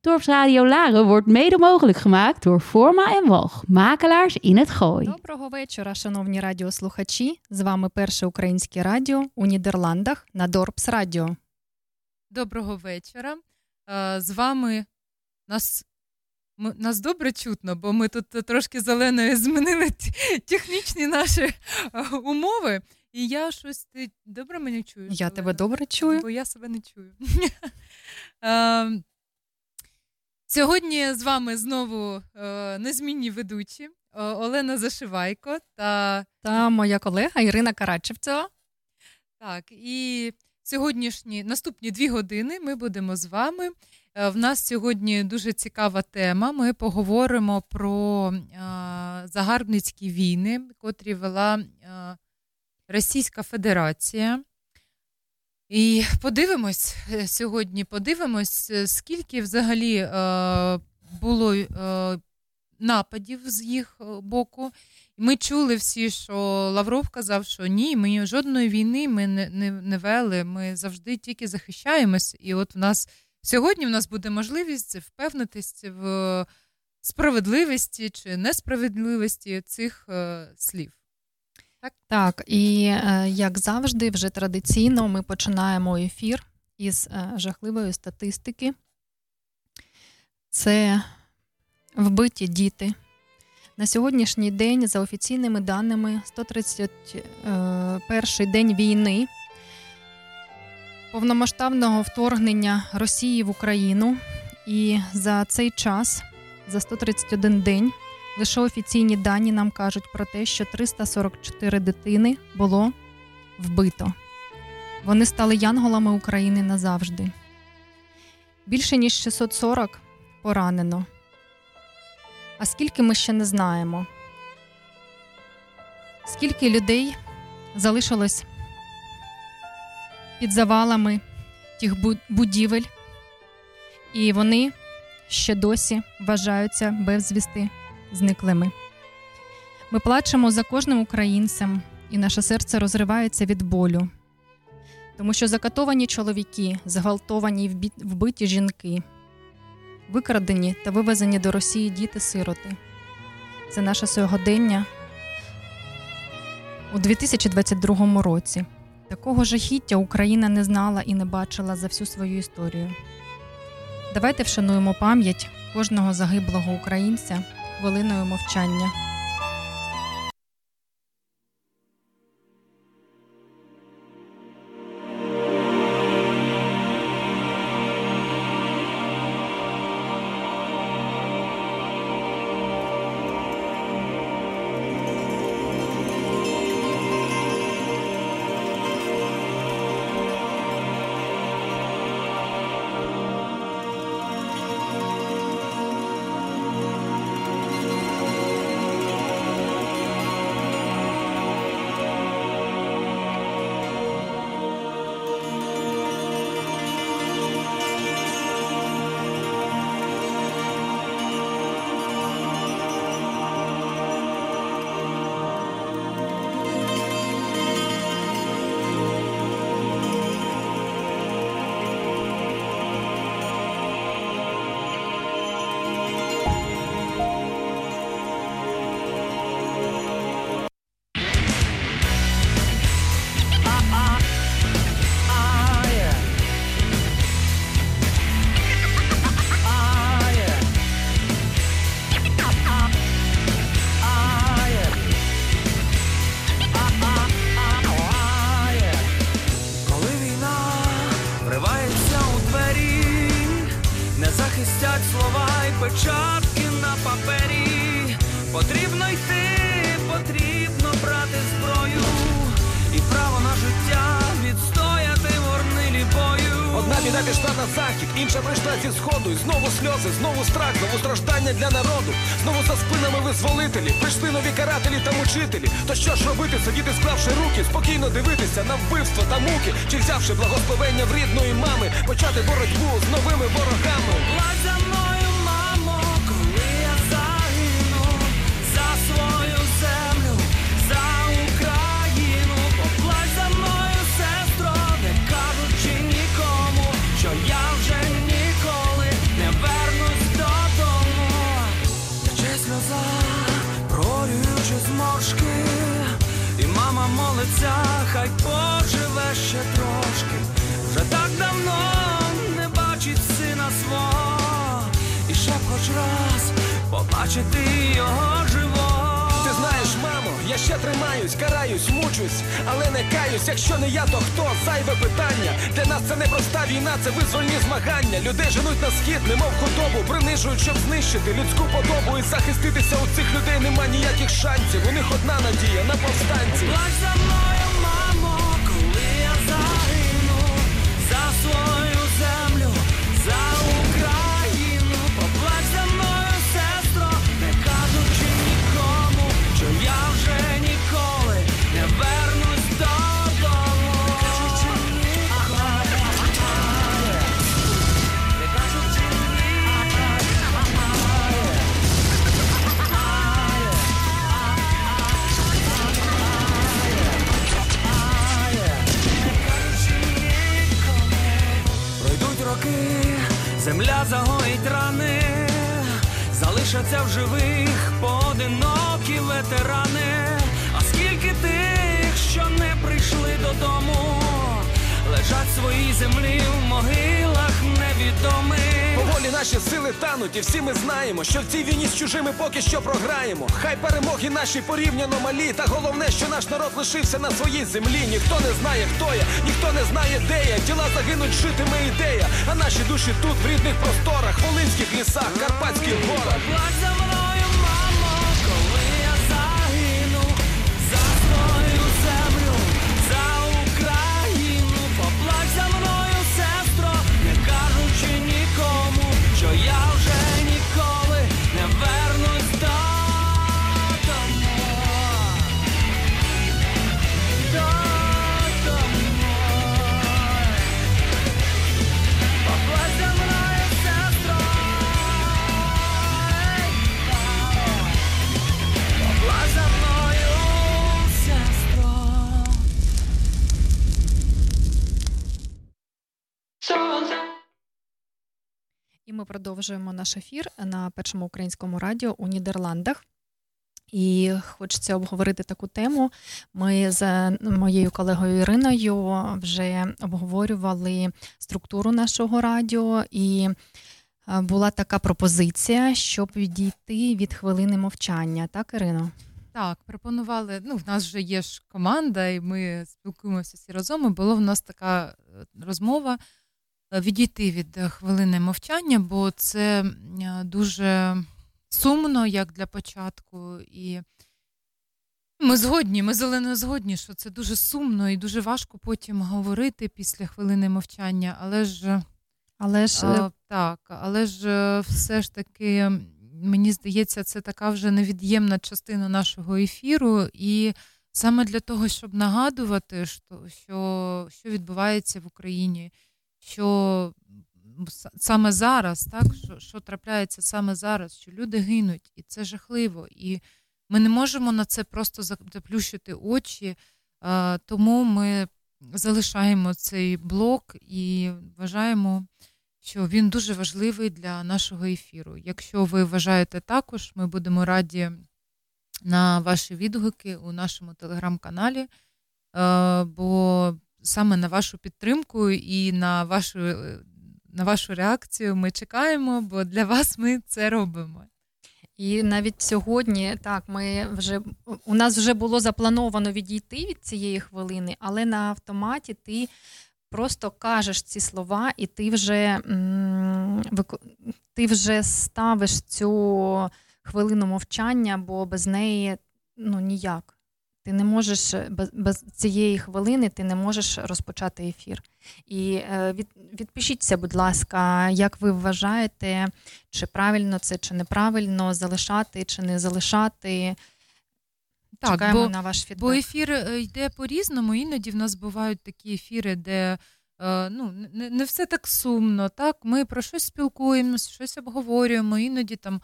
Dorpsradio Laren wordt mede mogelijk gemaakt door Voorma en Walch, makelaars in het Gooi. Доброго вечора, шановні радіослухачі. З вами перше українське радіо у Нідерландах на Dorps Radio. Доброго вечора. З вами нас нас добре чутно, бо ми тут трошки з Оленою змінили технічні наші умови. І я щось ти добре мене чуєш? Я тебе добре чую. Бо я себе не чую. Сьогодні з вами знову е, незмінні ведучі Олена Зашивайко та та моя колега Ірина Карачевцева. Так, і сьогоднішні наступні дві години ми будемо з вами. Е, в нас сьогодні дуже цікава тема. Ми поговоримо про е, загарбницькі війни, котрі вела е, Російська Федерація. І подивимось е, сьогодні, подивимось, е, скільки взагалі е, було е, нападів з їх боку. Ми чули всі, що Лавров казав, що ні, ми жодної війни ми не, не, не вели, ми завжди тільки захищаємось. І от в нас сьогодні в нас буде можливість впевнитись в справедливості чи несправедливості цих е, слів. Так, так, і е, як завжди, вже традиційно ми починаємо ефір із е, жахливої статистики. Це вбиті діти. На сьогоднішній день, за офіційними даними, 131 е, день війни, повномасштабного вторгнення Росії в Україну. І за цей час, за 131 день, Лише офіційні дані нам кажуть про те, що 344 дитини було вбито. Вони стали янголами України назавжди. Більше ніж 640 поранено. А скільки ми ще не знаємо? Скільки людей залишилось під завалами тих будівель, і вони ще досі вважаються безвісти зниклими. Ми плачемо за кожним українцем, і наше серце розривається від болю, тому що закатовані чоловіки, зґвалтовані і вбиті жінки, викрадені та вивезені до Росії діти-сироти. Це наше сьогодення у 2022 році. Такого жахіття Україна не знала і не бачила за всю свою історію. Давайте вшануємо пам'ять кожного загиблого українця хвилиною мовчання. Вже з новими верну. Але. Якщо не я, то хто? Зайве питання. Для нас це не проста війна, це визвольні змагання. Людей женуть на схід, немов худобу, принижують, щоб знищити людську подобу і захиститися у цих людей нема ніяких шансів. У них одна надія на повстанці. Чужими поки що програємо. Хай перемоги наші порівняно малі, та головне, що наш народ лишився на своїй землі. Ніхто не знає, хто я, ніхто не знає, де я. Тіла загинуть, житиме ідея. А наші душі тут, в рідних просторах, волинських лісах, карпатських горах. І ми продовжуємо наш ефір на першому українському радіо у Нідерландах. І хочеться обговорити таку тему. Ми з моєю колегою Іриною вже обговорювали структуру нашого радіо, і е, була така пропозиція, щоб відійти від хвилини мовчання. Так, Ірино? Так, пропонували. Ну, в нас вже є ж команда, і ми спілкуємося всі разом. І була в нас така е, розмова відійти від е, хвилини мовчання, бо це е, дуже сумно, як для початку. І ми згодні, ми зелено згодні, що це дуже сумно і дуже важко потім говорити після хвилини мовчання, але ж. Але ж е, А, так, але ж е, все ж таки, мені здається, це така вже невід'ємна частина нашого ефіру. І саме для того, щоб нагадувати, що, що, що відбувається в Україні, що саме зараз, так, що, що трапляється саме зараз, що люди гинуть, і це жахливо. І ми не можемо на це просто заплющити очі. Тому ми залишаємо цей блок і вважаємо що він дуже важливий для нашого ефіру. Якщо ви вважаєте також, ми будемо раді на ваші відгуки у нашому телеграм-каналі, бо саме на вашу підтримку і на вашу, е, на вашу реакцію ми чекаємо, бо для вас ми це робимо. І навіть сьогодні, так, ми вже у нас вже було заплановано відійти від цієї хвилини, але на автоматі ти просто кажеш ці слова, і ти вже, ти вже ставиш цю хвилину мовчання, бо без неї ну ніяк. Ти не можеш без, без цієї хвилини ти не можеш розпочати ефір. І е, від, відпишіться, будь ласка, як ви вважаєте, чи правильно це, чи неправильно залишати, чи не залишати. Так, Чекаємо бо- на ваш фідбек. Бо ефір е, йде по-різному. Іноді в нас бувають такі ефіри, де е, ну, не, не все так сумно. Так, ми про щось спілкуємося, щось обговорюємо. Іноді там е,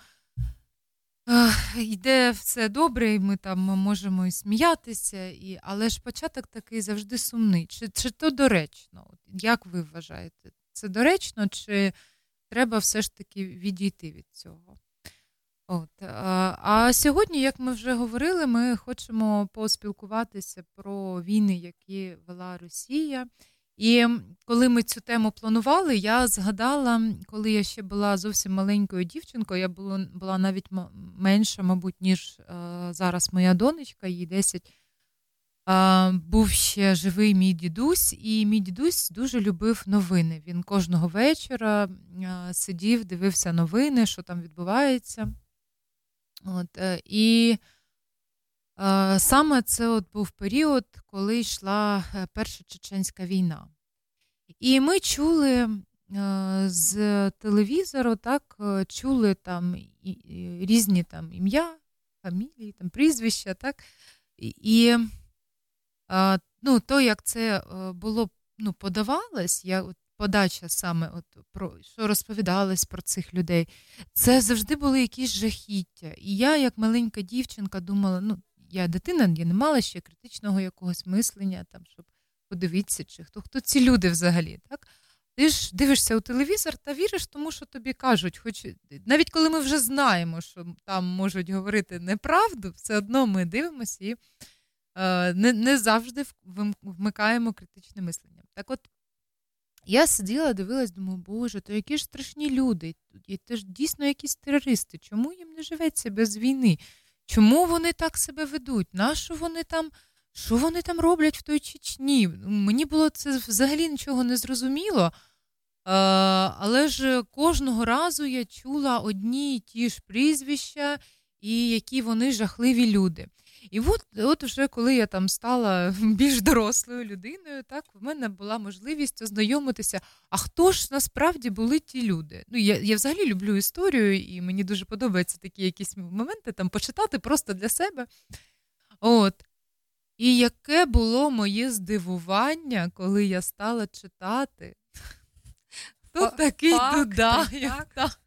йде все добре, і ми там можемо і сміятися, і, але ж початок такий завжди сумний. Чи, чи то доречно? Як ви вважаєте? Це доречно, чи треба все ж таки відійти від цього? От. А, а сьогодні, як ми вже говорили, ми хочемо поспілкуватися про війни, які вела Росія, І коли ми цю тему планували, я згадала, коли я ще була зовсім маленькою дівчинкою, я була була навіть менша, мабуть, ніж е, зараз моя донечка, їй 10. Е, був ще живий мій дідусь, і мій дідусь дуже любив новини. Він кожного вечора е, сидів, дивився новини, що там відбувається. От, е, І саме це от був період, коли йшла е, Перша Чеченська війна. І ми чули е, з телевізору, так, е, чули там різні там ім'я, фамілії, там прізвища, так. І ну, то, як це було ну, подавалось, я от подача саме, от про що розповідалось про цих людей, це завжди були якісь жахіття. І я, як маленька дівчинка, думала, ну, я дитина, я не мала ще критичного якогось мислення, там, щоб подивитися, чи хто хто ці люди взагалі. так? Ти ж дивишся у телевізор та віриш тому, що тобі кажуть. Хоч навіть коли ми вже знаємо, що там можуть говорити неправду, все одно ми дивимося і е, не не завжди вмикаємо критичне мислення. Так от я сиділа, дивилась, думаю, боже, то які ж страшні люди, і це ж дійсно якісь терористи. Чому їм не живеться без війни? Чому вони так себе ведуть? Нащо вони там? Що вони там роблять в той Чечні? Мені було це взагалі нічого не зрозуміло. Але ж кожного разу я чула одні й ті ж прізвища, і які вони жахливі люди. І от от вже коли я там стала більш дорослою людиною, так в мене була можливість ознайомитися, а хто ж насправді були ті люди? Ну, Я я взагалі люблю історію, і мені дуже подобаються такі якісь моменти там почитати просто для себе. От. І яке було моє здивування, коли я стала читати. Тут такий Дуда. Так.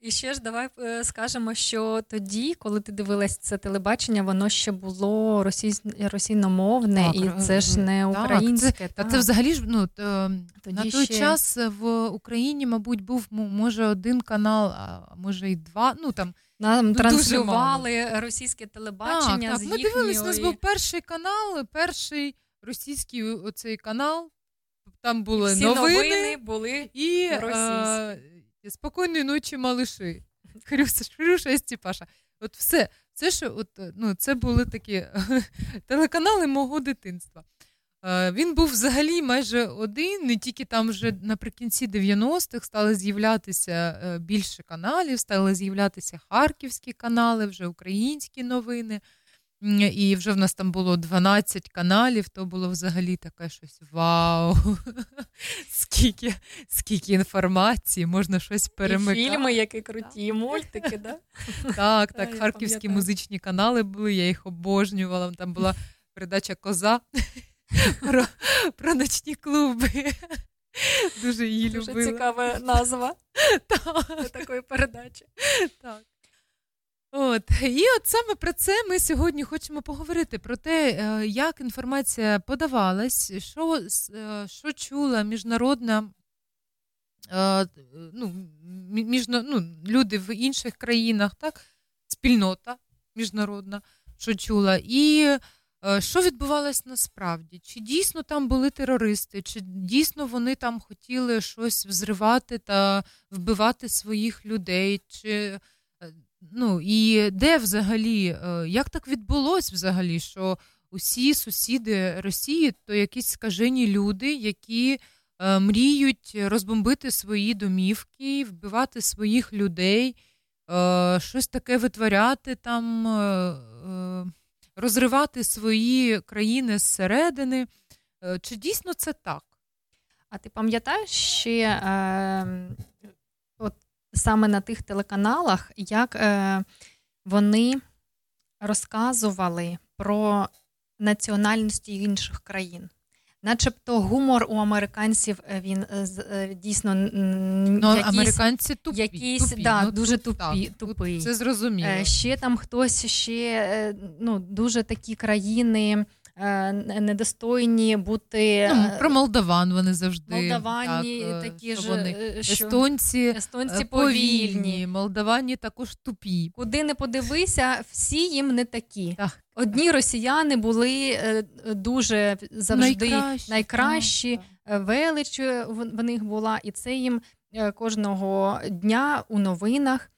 І ще ж давай е, скажемо, що тоді, коли ти дивилась це телебачення, воно ще було росій... російномовне, так, і це ж не українське. Так, це, та це взагалі ж ну, то, тоді на той ще... час в Україні, мабуть, був може один канал, а може й два. ну там нам ну, транслювали російське телебачення. Так, так. з Ми дивились, у нас був перший канал, перший російський оцей канал. Там були Всі новини, новини були і російські. Спокійної ночі, малиші. Хрюша, Хрюша і Степаша. От все, це що, от, ну, це були такі телеканали мого дитинства. Він був взагалі майже один, не тільки там вже наприкінці 90-х стали з'являтися е, більше каналів, стали з'являтися харківські канали, вже українські новини. І вже в нас там було 12 каналів, то було взагалі таке щось вау! Скільки скільки інформації, можна щось перемикати. І Фільми, які круті, і мультики, да? Так, так, харківські музичні канали були, я їх обожнювала. Там була передача Коза про про ночні клуби. Дуже її Дуже любила. Дуже цікава назва такої передачі. Так. От і от саме про це ми сьогодні хочемо поговорити: про те, е, як інформація подавалась, що е, що чула міжнародна е, ну, міжно, ну, люди в інших країнах, так, спільнота міжнародна, що чула, і що відбувалось насправді? Чи дійсно там були терористи, чи дійсно вони там хотіли щось взривати та вбивати своїх людей? чи... Ну і де взагалі, е, як так відбулось взагалі, що усі сусіди Росії то якісь скажені люди, які е, мріють розбомбити свої домівки, вбивати своїх людей, е, щось таке витворяти там, розривати свої країни зсередини. Чи дійсно це так? А ти пам'ятаєш ще е, саме на тих телеканалах, як е, вони розказували про національності інших країн. Начебто гумор у американців е, він е, е, дійсно ну, якісь, американці тупі, якісь, тупі, да, ну, дуже тупі, так, тупий. Це зрозуміло. Ще там хтось ще ну, дуже такі країни недостойні бути ну, про молдаван. Вони завжди Молдавані так, е, такі ж вони е, що? естонці, естонці повільні. повільні, молдавані також тупі. Куди не подивися, всі їм не такі. Так. Одні росіяни були дуже завжди найкращі. найкращі. велич в них була, і це їм кожного дня у новинах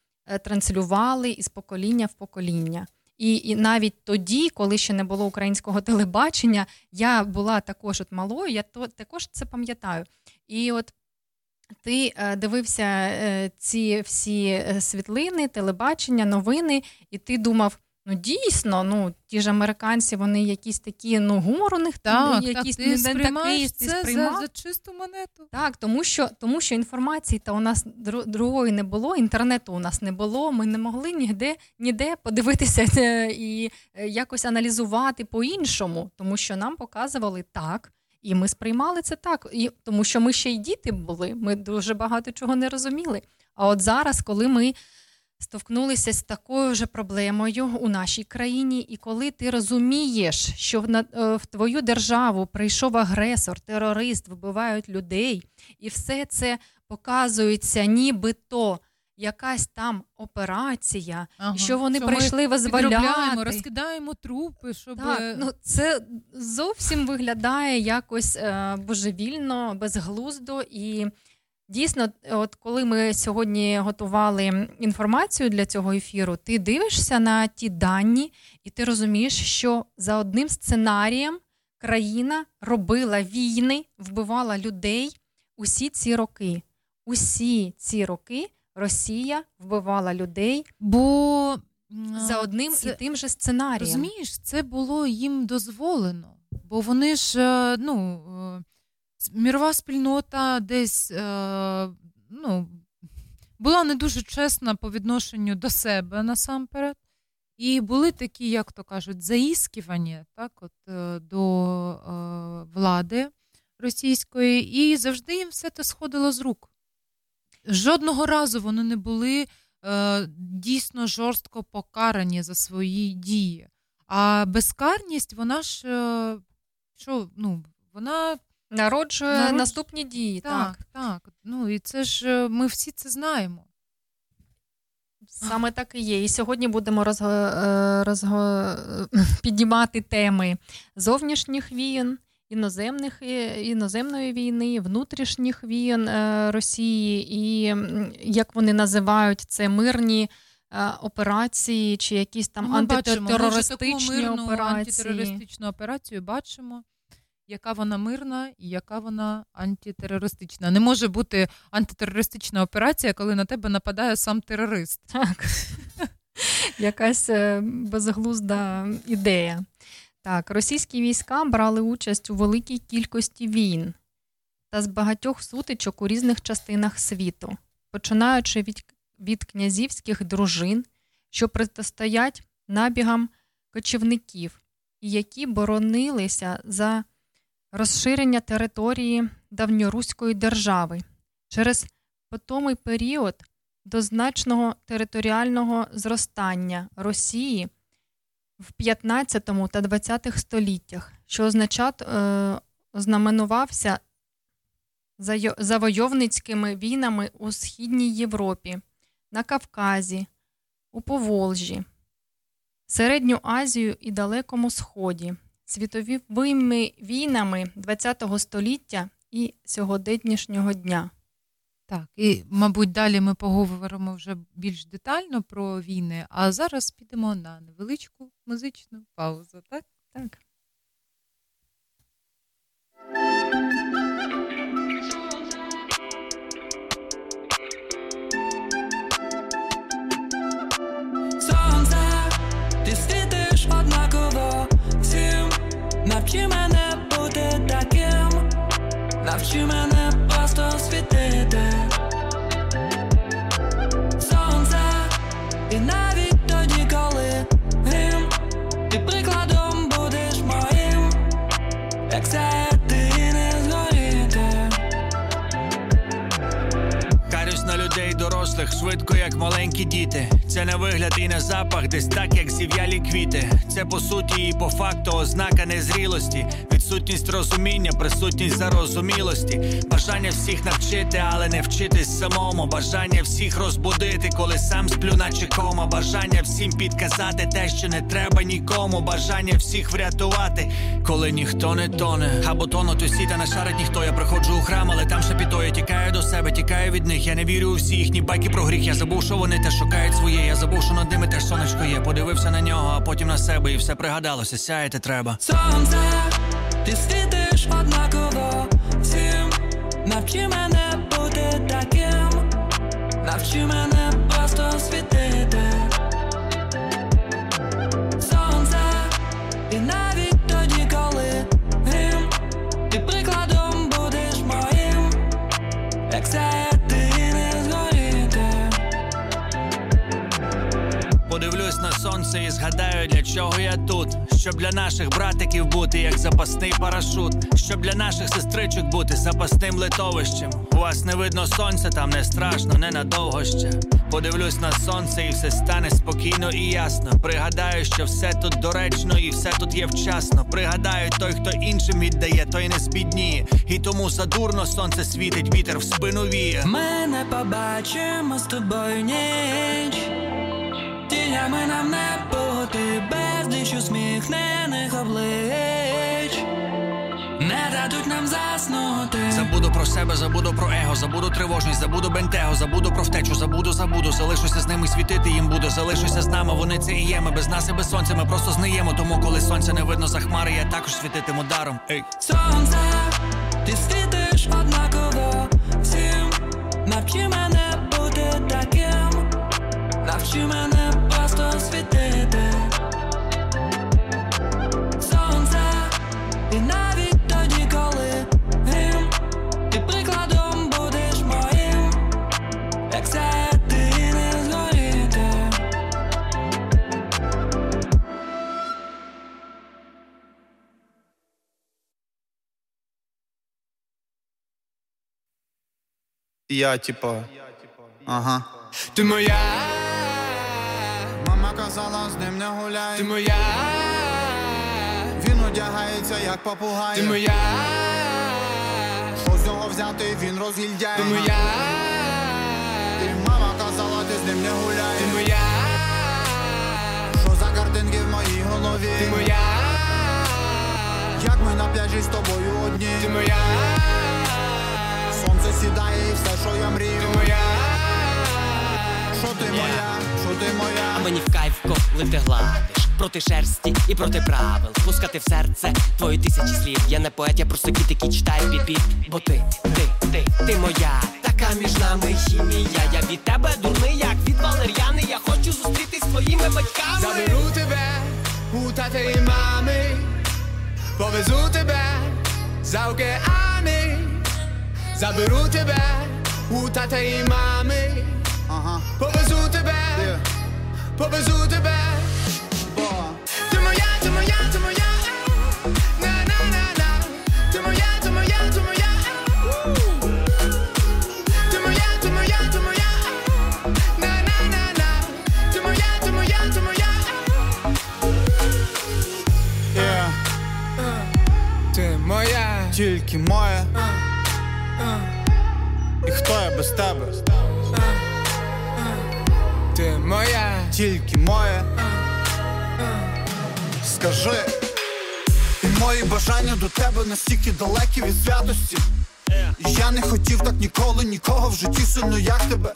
транслювали із покоління в покоління. І і навіть тоді, коли ще не було українського телебачення, я була також от малою, я то також це пам'ятаю. І от ти е, дивився е, ці всі е, світлини, телебачення, новини, і ти думав. Ну, дійсно, ну ті ж американці, вони якісь такі, ну, гумор у них так, якісь так, ти не сприймаєш такий, це сприймав. за, за чисту монету. Так, тому що тому що інформації та у нас другої не було, інтернету у нас не було. Ми не могли ніде ніде подивитися і якось аналізувати по-іншому, тому що нам показували так. І ми сприймали це так, і тому що ми ще й діти були. Ми дуже багато чого не розуміли. А от зараз, коли ми стовкнулися з такою ж проблемою у нашій країні, і коли ти розумієш, що в, е, в твою державу прийшов агресор, терорист, вбивають людей, і все це показується, нібито якась там операція, ага. що вони що прийшли визволяти. розкидаємо трупи, щоб Так, ну це зовсім виглядає якось е, божевільно, безглуздо і. Дійсно, от коли ми сьогодні готували інформацію для цього ефіру, ти дивишся на ті дані, і ти розумієш, що за одним сценарієм країна робила війни, вбивала людей усі ці роки. Усі ці роки Росія вбивала людей, бо за одним це, і тим же сценарієм. Розумієш, це було їм дозволено, бо вони ж е, ну, е, мірова спільнота десь е, ну, була не дуже чесна по відношенню до себе насамперед. І були такі, як то кажуть, заіскування так, от, до е, влади російської, і завжди їм все це сходило з рук. Жодного разу вони не були е, дійсно жорстко покарані за свої дії. А безкарність, вона ж е, що, ну, вона народжує Народ... наступні дії. Так, так. так. Ну і це ж е, ми всі це знаємо. Саме так і є. І сьогодні будемо розго... Е, розго... піднімати теми зовнішніх війн, іноземних іноземної війни, внутрішніх війн е, Росії, і як вони називають це мирні е, операції, чи якісь там Ми антитерористичні бачимо, мирну операції. антитерористичну операцію бачимо. Яка вона мирна і яка вона антитерористична. Не може бути антитерористична операція, коли на тебе нападає сам терорист. Так. Якась е, безглузда ідея. Так, російські війська брали участь у великій кількості війн та з багатьох сутичок у різних частинах світу, починаючи від, від князівських дружин, що протистоять набігам кочівників, і які боронилися за розширення території давньоруської держави через потомий період до значного територіального зростання Росії в 15 та 20 століттях, що означав, е, знаменувався завойовницькими війнами у Східній Європі, на Кавказі, у Поволжі, Середню Азію і Далекому Сході, світовими війнами ХХ століття і сьогоднішнього дня. Так, і, мабуть, далі ми поговоримо вже більш детально про війни, а зараз підемо на невеличку музичну паузу, так? Так. Навчи мене бути таким, навчи мене просто світити. Сонце, І навіть тоді, коли грім Ти прикладом будеш моїм, як це ти не згоріти Карюсь на людей дорослих швидко, як маленькі діти. Це на вигляд і на запах, десь так, як зів'ялі квіти. Це по суті і по факту ознака незрілості, відсутність розуміння, присутність зарозумілості, бажання всіх навчити, але не вчитись самому. Бажання всіх розбудити, коли сам сплю, наче кома. Бажання всім підказати те, що не треба нікому. Бажання всіх врятувати, коли ніхто не тоне. Або тонуть усі, та не шарить ніхто. Я приходжу у храм, але там шепітоє, тікаю до себе, тікаю від них. Я не вірю у всі їхні байки про гріх. Я забув, що вони теж шукають своє. Я забув, що над ними теж сонечко є. Подивився на нього, а потім на себе, і все пригадалося. Сяяти треба. Сонце, ти світиш однаково всім. Навчи мене бути таким, навчи мене просто світити. Сонце і згадаю, для чого я тут. Щоб для наших братиків бути як запасний парашут, щоб для наших сестричок бути запасним литовищем. У вас не видно сонця, там не страшно, ненадовго ще. Подивлюсь на сонце, і все стане спокійно і ясно. Пригадаю, що все тут доречно і все тут є вчасно. Пригадаю, той, хто іншим віддає, той не збідніє. І тому задурно сонце світить, вітер в спину віє. Ми не побачимо з тобою ніч Тінями нам не бути безліч усміхнених облич Не дадуть нам заснути Забуду про себе, забуду про его, забуду тривожність, забуду бентего, забуду про втечу, забуду, забуду. Залишуся з ними світити їм буду. Залишуся з нами, вони це і є. Ми без нас і без сонця. Ми просто зниємо. Тому, коли сонця не видно за хмари, я також світитиму даром. Ей. Сонце, ти світиш однаково всім Навчи мене бути таким Навчи мене Я типа. Ага. Ти моя, Мама казала, з ним не гуляй. ти моя, Він одягається як попугай. ти моя, Що з нього взяти, він розгільдяй. ти моя, І мама казала, ти з ним не гуляй. ти моя, Що за картинки в моїй голові? ти моя, Як ми на пляжі з тобою одні. ти моя, Сонце сідає і все, що я мрію. ти моя, Що ти моя, що ти моя. А мені в кайф, коли ти гладиш проти шерсті і проти правил. Пускати в серце твої тисячі слів. Я не поет, я просто кіт, який читає піп-піп Бо ти, ти, ти, ти моя, така між нами хімія. Я від тебе дурний, як від валер'яни. Я хочу зустрітись з твоїми батьками. заберу тебе у тата і мами, повезу тебе за океани, заберу тебе у тата і мами, Ага. повезу тебе, Є. повезу тебе. Ти моя, ти моя, ти моя, на на на на. Ти моя, ти моя, ти моя. Ти моя, ти моя, ти моя. Ти моя, ти моя, ти моя. Ти моя, Тільки моя. І хто я без тебе? ти моя. Тільки моя. Скажи. І мої бажання до тебе настільки далекі від святості. Я не хотів так ніколи, нікого в житті сильно, як тебе.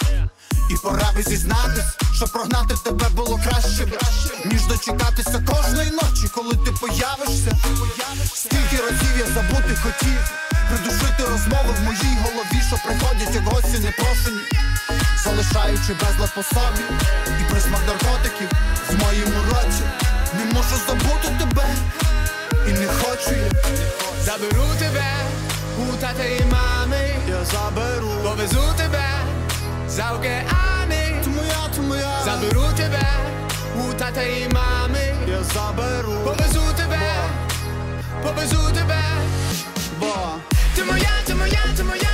І пора би зізнатись, що прогнати тебе було краще, б, ніж дочекатися кожної ночі, коли ти появишся. Скільки разів я забути хотів, придушити розмови в моїй голові, що приходять як гості непрошені, залишаючи безлад по собі і присмак наркотиків в моєму році. Не можу забути тебе, і не хочу я. Заберу тебе у тата і мами, Я заберу. повезу тебе за океани, Ти моя, ти моя. заберу тебе у тата і мами, Я заберу. повезу тебе, повезу тебе. Бо Ти моя, ти моя, ти моя,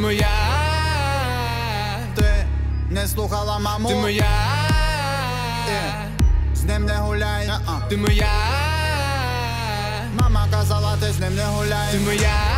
моя, Ти не слухала маму, ти моя, з ним не гуляй. Ти моя, Мама казала, ти з ним не гуляй. ти моя.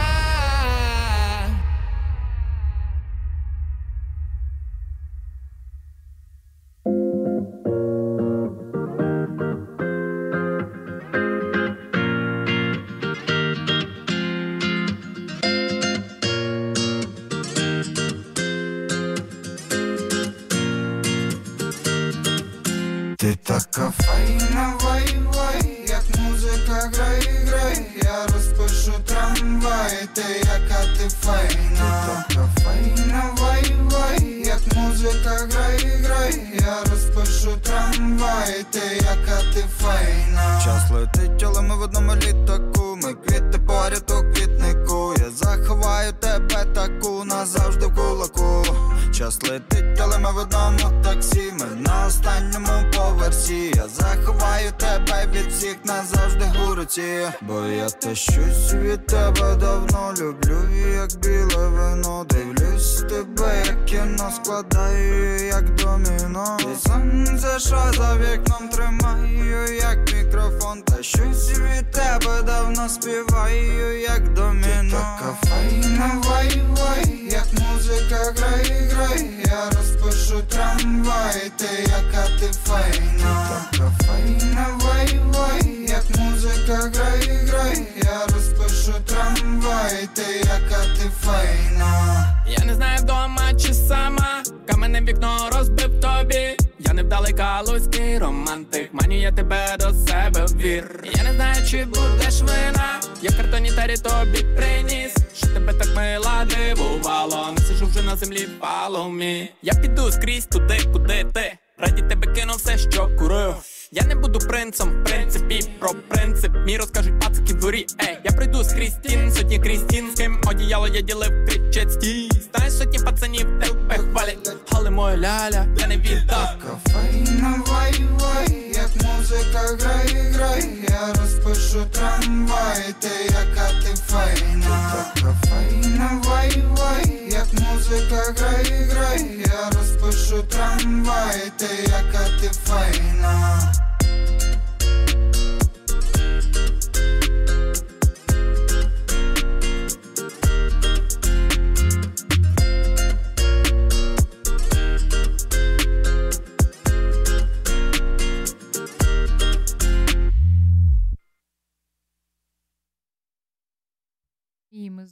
Ми в одному літаку, ми квіти поряд у квітнику, Час летить, але ми в одному таксі, ми на останньому поверсі. Я заховаю тебе від всіх назавжди у руці. Бо я те щось від тебе давно люблю, як біле вино. Дивлюсь тебе, як кіно складаю, як доміно. І сонце, що за вікном тримаю, як мікрофон. Та щось від тебе давно співаю, як доміно. Ти така файна, вай, вай, як музика грай, грай, я розпишу трамвай, ти яка ти файна. Ти така файна, вай, вай, як музика грай, грай, я розпишу трамвай, ти яка ти файна. Я не знаю вдома чи сама, каменне вікно розбив тобі. Я невдалий калузький романтик, маню я тебе до себе вір. Я не знаю, чи будеш вина, я в картоні тарі тобі приніс. Тебе так мила дивувало, не сижу вже на землі паломі Я піду скрізь туди, куди ти. Раді тебе кинув все, що курив. Я не буду принцем, в принципі, про принцип. Мій розкажуть пацики дворі. Ей, я прийду скрізь стін, сотні крізь стін, з ким одіяло я ділив кричать стій. Знаєш, сотні пацанів тебе хвалять, але моя ляля, я не віддав. Така файна, вай, вай, як музика грай, грай, я розпишу трамвай, ти яка ти файна. Ти така музика грай, грай, я розпишу трамвай, ти яка ти файна.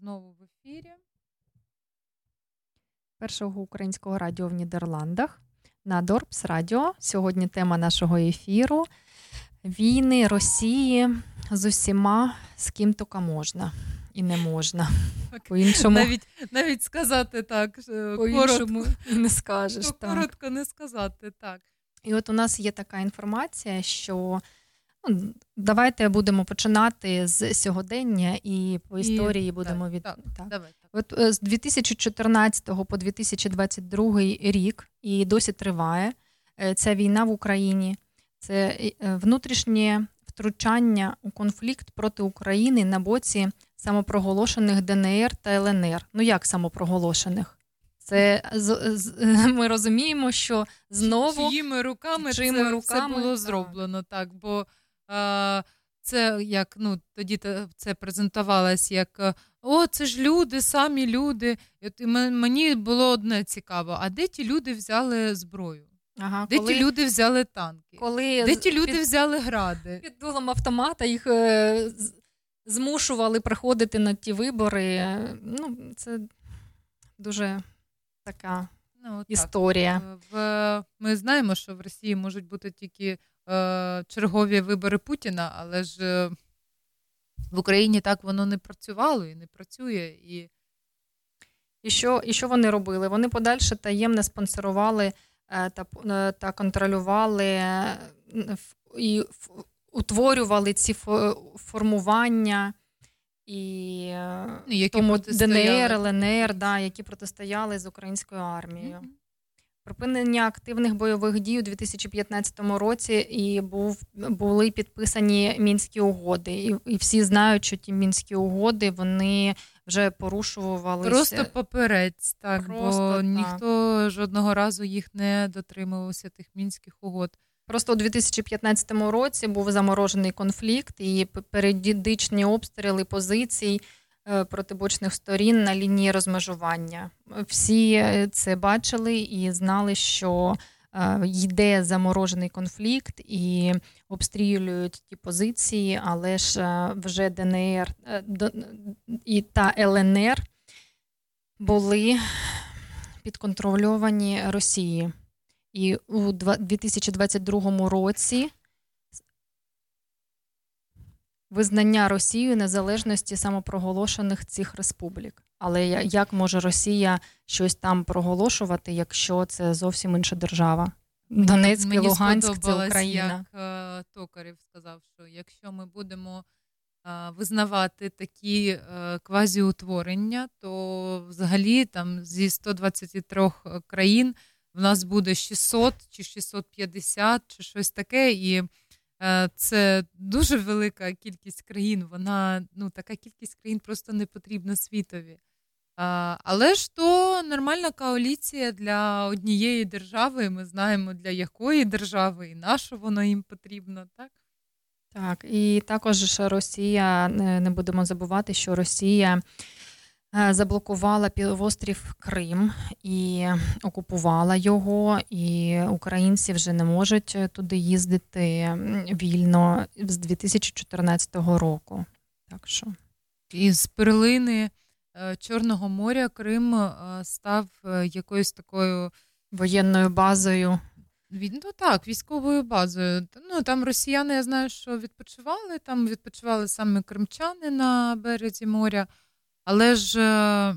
Знову. Першого українського радіо в Нідерландах на Dorps Radio. Сьогодні тема нашого ефіру: війни Росії з усіма, з ким тільки можна і не можна. По-іншому, Навіть, навіть сказати так, е, по-іншому коротко, не скажеш. то Так. коротко не сказати так. І от у нас є така інформація, що ну, давайте будемо починати з сьогодення і по І- історії будемо так, від так, так. Давай. От е, з 2014 по 2022 рік і досі триває е, ця війна в Україні. Це е, внутрішнє втручання у конфлікт проти України на боці самопроголошених ДНР та ЛНР. Ну як самопроголошених? Це з- ми розуміємо, що знову чиїми руками, чиїми це, руками, це було зроблено, так. Бо це як ну тоді це презентувалось як е, о, це ж люди, самі люди. І от мені було одне цікаво: а де ті люди взяли зброю? ага, Де коли, ті люди взяли танки? коли Де ті люди під- взяли гради? під дулом автомата їх е, змушували приходити на ті вибори. Е, Ну, це дуже така Ну, так. історія. Е, В, ми знаємо, що в Росії можуть бути тільки е, чергові вибори Путіна, але ж е, в Україні так воно не працювало і не працює. І І що, і що вони робили? Вони подальше таємно спонсорували е, та, е, та контролювали е, і утворювали ці формування і е, Ну, які тому. ДНР, ЛНР, да, які протистояли з українською армією. Припинення активних бойових дій у 2015 році і був були підписані мінські угоди. І, і всі знають, що ті мінські угоди вони вже порушувалися. Просто поперець, так, Просто бо так. ніхто жодного разу їх не дотримувався тих мінських угод. Просто у 2015 році був заморожений конфлікт і періодичні обстріли позицій протибочних сторін на лінії розмежування. Всі е, це бачили і знали, що е, йде заморожений конфлікт і обстрілюють ті позиції, але ж е, вже ДНР е, і та ЛНР були підконтрольовані Росії. І у 2022 році визнання Росією незалежності самопроголошених цих республік. Але як може Росія щось там проголошувати, якщо це зовсім інша держава? Донецьк і Луганськ це Україна. Як е, Токарєв сказав, що якщо ми будемо е, визнавати такі е, квазіутворення, то взагалі там зі 123 країн в нас буде 600 чи 650 чи щось таке. І це дуже велика кількість країн. Вона ну така кількість країн просто не потрібна світові. Але ж то нормальна коаліція для однієї держави. Ми знаємо для якої держави і на що воно їм потрібно, так? Так, і також Росія, не будемо забувати, що Росія е, заблокувала півострів Крим і окупувала його, і українці вже не можуть туди їздити вільно з 2014 року. Так що Із перлини е, Чорного моря Крим е, став е, якоюсь такою воєнною базою. Ну так, військовою базою. Ну там росіяни, я знаю, що відпочивали. Там відпочивали саме кримчани на березі моря, але ж е,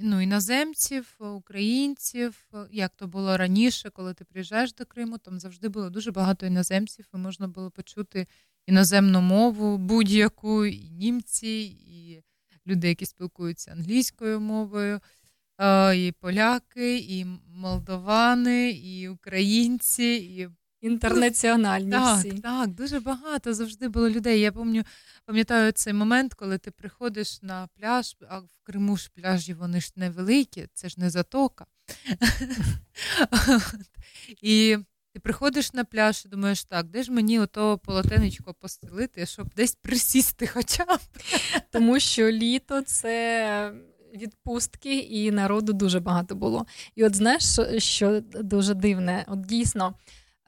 ну, іноземців, українців, як то було раніше, коли ти приїжджаєш до Криму, там завжди було дуже багато іноземців, і можна було почути іноземну мову будь-яку, і німці, і люди, які спілкуються англійською мовою. Е, І поляки, і молдовани, і українці, і Інтернаціональні так, всі. так, дуже багато завжди було людей. Я пам'ятаю, пам'ятаю цей момент, коли ти приходиш на пляж, а в Криму ж пляжі вони ж невеликі, це ж не затока. І ти приходиш на пляж і думаєш, так, де ж мені ото полотенечко постелити, щоб десь присісти хоча б. Тому що літо це відпустки, і народу дуже багато було. І от знаєш, що дуже дивне, от дійсно.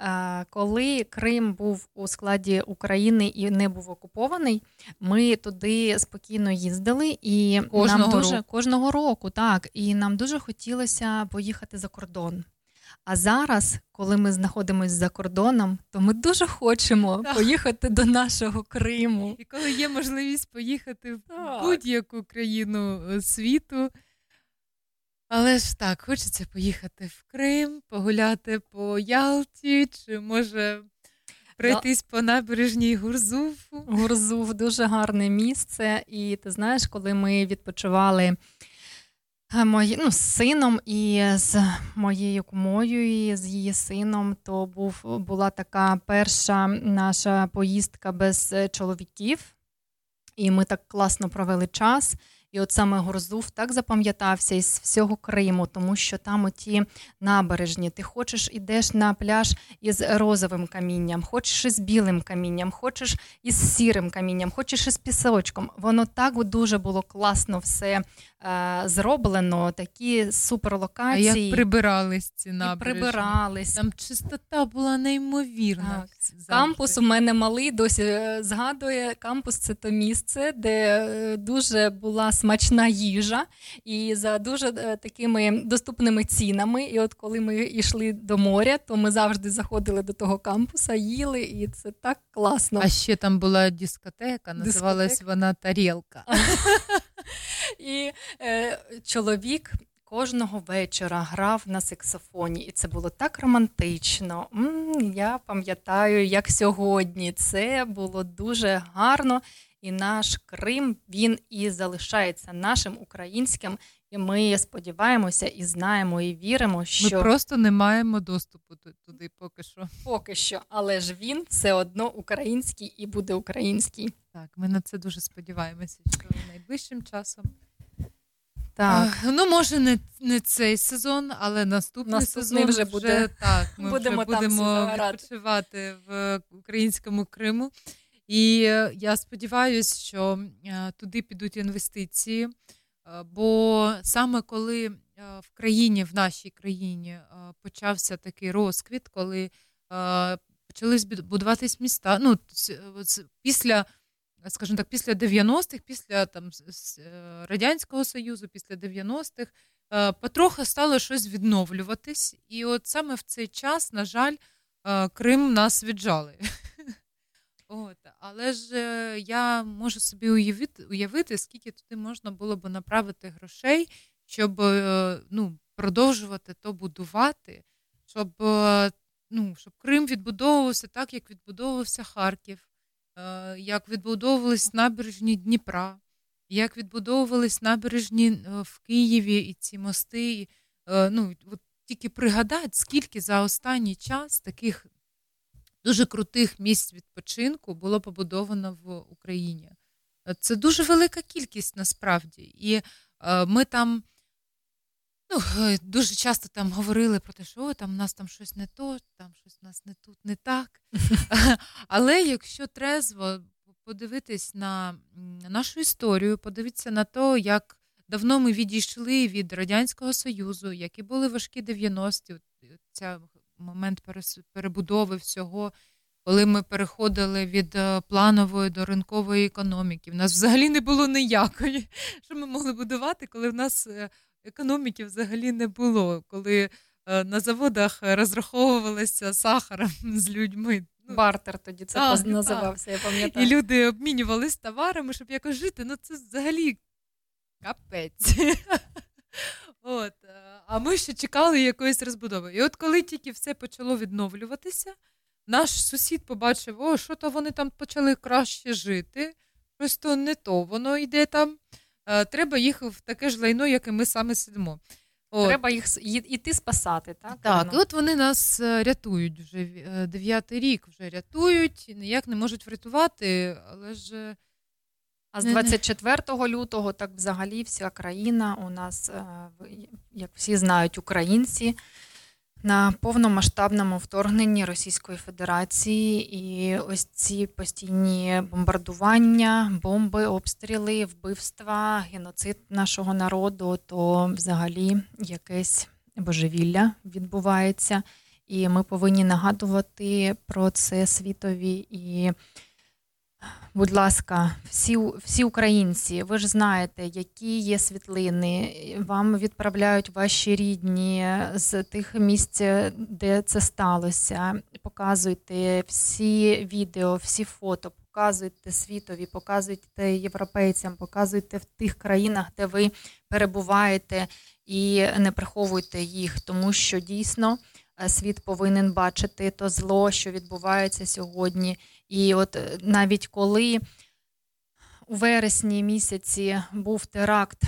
Е, Коли Крим був у складі України і не був окупований, ми туди спокійно їздили і Кожного нам дуже року. кожного року, так, і нам дуже хотілося поїхати за кордон. А зараз, коли ми знаходимося за кордоном, то ми дуже хочемо Так. поїхати до нашого Криму. І коли є можливість поїхати в будь-яку країну е, світу. Але ж так, хочеться поїхати в Крим, погуляти по Ялті, чи може пройтись по набережній Гурзуфу. Гурзуф дуже гарне місце. І ти знаєш, коли ми відпочивали е, мої, ну, з сином і з моєю кумою, і з її сином, то був, була така перша наша поїздка без е, чоловіків. І ми так класно провели час. І от саме Гурзуф так запам'ятався із всього Криму, тому що там оті набережні. Ти хочеш ідеш на пляж із розовим камінням, хочеш із білим камінням, хочеш із сірим камінням, хочеш із пісочком. Воно так дуже було класно все е, зроблено, такі А суперлокації. як прибирались ці і прибирались. Там чистота була неймовірна. Так. Кампус у мене малий, досі е, згадує. Кампус це то місце, де е, дуже була смачна їжа, і за дуже е, такими доступними цінами. І от коли ми йшли до моря, то ми завжди заходили до того кампуса, їли, і це так класно. А ще там була дискотека, називалась Дискотека. вона Тарілка. І е, чоловік кожного вечора грав на саксофоні, і це було так романтично. м я пам'ятаю, як сьогодні. Це було дуже гарно. І наш Крим він і залишається нашим українським. І ми сподіваємося і знаємо, і віримо, Ми що просто не маємо доступу туди поки що. поки що, але ж він все одно український і буде український. Так, ми на це дуже сподіваємося, що найближчим часом Так. Ну, може, не не цей сезон, але наступний, наступний сезон вже буде. так. Ми будемо вже будемо відпочивати в українському Криму. І е, я сподіваюся, що е, туди підуть інвестиції. Е, бо саме коли в країні, в нашій країні, почався такий розквіт, коли почались будуватись міста. Ну, після, скажімо так, після 90-х, після там Радянського Союзу, після 90-х, потроху стало щось відновлюватись. І от саме в цей час, на жаль, Крим нас віджали. От, Але ж е, я можу собі уявити, уявити, скільки туди можна було б направити грошей, щоб е, ну, продовжувати то будувати, щоб е, ну, щоб Крим відбудовувався так, як відбудовувався Харків, як відбудовувались набережні Дніпра, як відбудовувались набережні в Києві і ці мости. Ну, от Тільки пригадати, скільки за останній час таких дуже крутих місць відпочинку було побудовано в Україні. Це дуже велика кількість насправді. І е, ми там ну, дуже часто там говорили про те, що О, там у нас там щось не то, там щось у нас не тут, не так. Але якщо трезво подивитись на нашу історію, подивитися на те, як давно ми відійшли від Радянського Союзу, які були важкі 90-ті, ця момент перебудови всього, коли ми переходили від е, планової до ринкової економіки. В нас взагалі не було ніякої, що ми могли будувати, коли в нас е, економіки взагалі не було, коли е, на заводах розраховувалися сахаром з людьми. Ну, Бартер тоді це так, називався, я пам'ятаю. І люди обмінювалися товарами, щоб якось жити. Ну це взагалі капець. От, А ми ще чекали якоїсь розбудови. І от коли тільки все почало відновлюватися, наш сусід побачив, о, що то вони там почали краще жити, щось то не то, воно йде там. Треба їх в таке ж лайно, як і ми саме сидимо. От. Треба їх іти спасати, так? Так, і от вони нас е, рятують вже е, дев'ятий рік вже рятують, ніяк не можуть врятувати, але ж а з 24 лютого, так взагалі, вся країна у нас, е, як всі знають, українці на повномасштабному вторгненні Російської Федерації, і ось ці постійні бомбардування, бомби, обстріли, вбивства, геноцид нашого народу, то взагалі якесь божевілля відбувається. І ми повинні нагадувати про це світові і. Будь ласка, всі всі українці, ви ж знаєте, які є світлини. Вам відправляють ваші рідні з тих місць, де це сталося. Показуйте всі відео, всі фото, показуйте світові, показуйте європейцям, показуйте в тих країнах, де ви перебуваєте, і не приховуйте їх, тому що дійсно е, світ повинен бачити то зло, що відбувається сьогодні. І от е, навіть коли у вересні місяці був теракт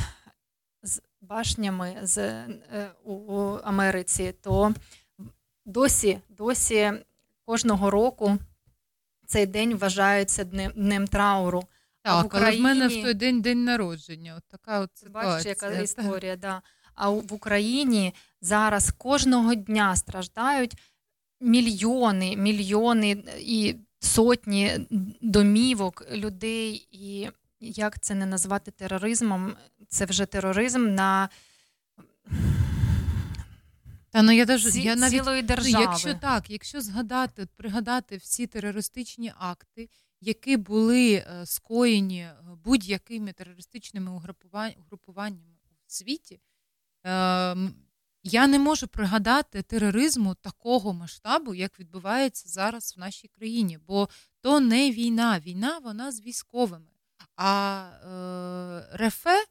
з башнями з, е, у Америці, то досі, досі кожного року цей день вважається днем, днем трауру. Так, а в Україні... але в мене в той день день народження. От така от ситуація. Бачиш, яка історія, да. А в Україні зараз кожного дня страждають мільйони, мільйони і сотні домівок людей, і як це не назвати тероризмом? Це вже тероризм на та ну я даже, Ці, я навіть, цілої ну, держави. Якщо так, якщо згадати, пригадати всі терористичні акти, які були е, скоєні е, будь-якими терористичними угрупуваннями у світі, е, я не можу пригадати тероризму такого масштабу, як відбувається зараз в нашій країні, бо то не війна. Війна вона з військовими. А е, рефе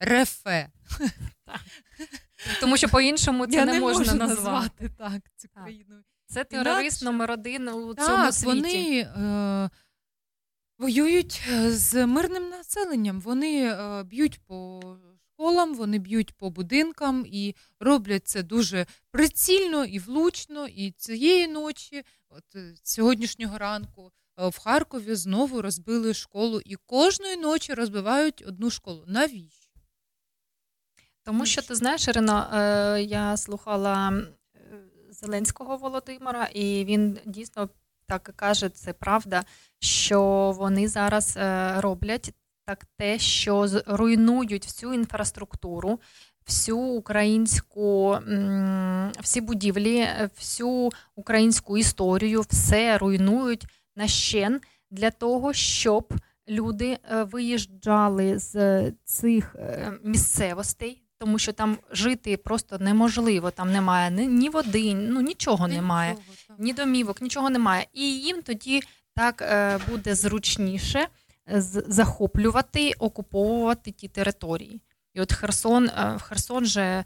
рефе. Тому що по-іншому це Я не, не можна можу назвати так цю країну. Це терорист номер один у так, цьому світі. Вони е, воюють з мирним населенням. Вони е, б'ють по школам, вони б'ють по будинкам і роблять це дуже прицільно і влучно. І цієї ночі, от е, сьогоднішнього ранку, е, в Харкові знову розбили школу і кожної ночі розбивають одну школу. Навіщо? Тому що ти знаєш, Ірина, е, я слухала Зеленського Володимира, і він дійсно так каже, це правда, що вони зараз роблять так те, що руйнують всю інфраструктуру, всю українську, всі будівлі, всю українську історію, все руйнують на щен для того, щоб люди виїжджали з цих місцевостей тому що там жити просто неможливо. Там немає ні, води, ну нічого немає, ні домівок, нічого немає. І їм тоді так е, буде зручніше е, захоплювати, окуповувати ті території. І от Херсон, е, Херсон же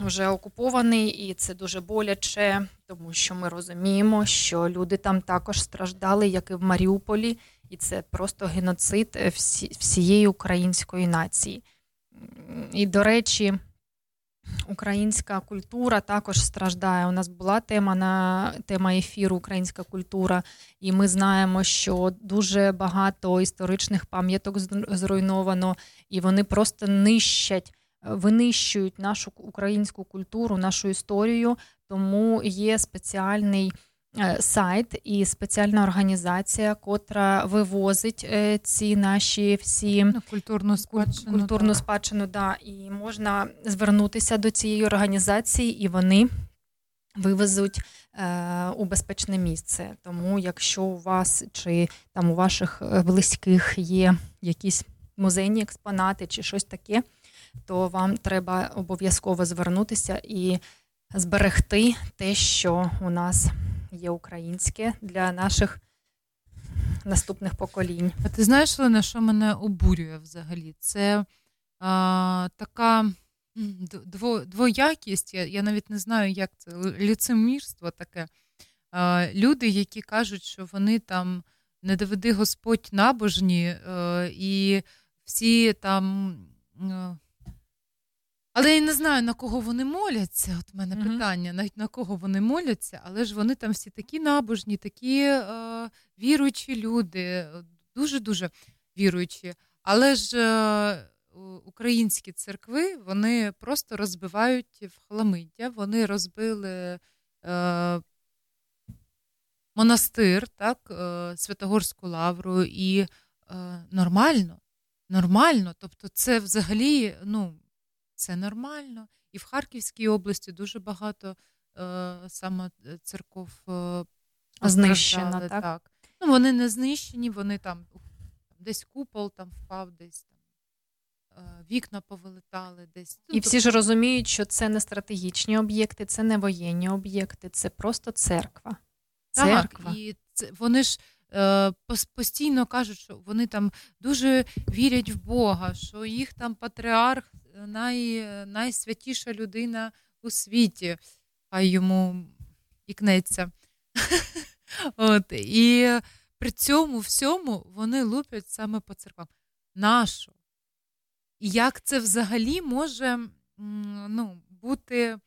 вже окупований, і це дуже боляче, тому що ми розуміємо, що люди там також страждали, як і в Маріуполі, і це просто геноцид всі, всієї української нації. І, до речі, українська культура також страждає. У нас була тема на тема ефіру Українська культура, і ми знаємо, що дуже багато історичних пам'яток зруйновано, і вони просто нищать, винищують нашу українську культуру, нашу історію. Тому є спеціальний. Е, сайт і спеціальна організація, котра вивозить е, ці наші всі ну, культурну спадщину, культурну спадщину, да, і можна звернутися до цієї організації, і вони вивезуть е, у безпечне місце. Тому, якщо у вас чи там у ваших близьких є якісь музейні експонати чи щось таке, то вам треба обов'язково звернутися і зберегти те, що у нас є українське для наших наступних поколінь. А ти знаєш, Лена, що мене обурює взагалі? Це а, така дво, двоякість, я я навіть не знаю, як це ліцемірство таке. А, Люди, які кажуть, що вони там не доведи Господь набожні, а, е, і всі там. Але я не знаю, на кого вони моляться. От в мене mm-hmm. питання, навіть на кого вони моляться, але ж вони там всі такі набожні, такі е, віруючі люди, дуже-дуже віруючі. Але ж е, українські церкви вони просто розбивають в хламиття. Вони розбили е, монастир, так, е, Святогорську лавру, і е, нормально. Нормально, тобто, це взагалі, ну це нормально. І в Харківській області дуже багато е, саме е, церков е, знищено. Так? так. Ну, Вони не знищені, вони там десь купол там впав, десь там е, вікна повилетали, десь. Ну, І всі тобто... ж розуміють, що це не стратегічні об'єкти, це не воєнні об'єкти, це просто церква. Церква. Так, і це, вони ж е, постійно кажуть, що вони там дуже вірять в Бога, що їх там патріарх най, найсвятіша людина у світі, хай йому ікнеться. От, І при цьому всьому вони лупять саме по церквам. Нащо? І як це взагалі може ну, бути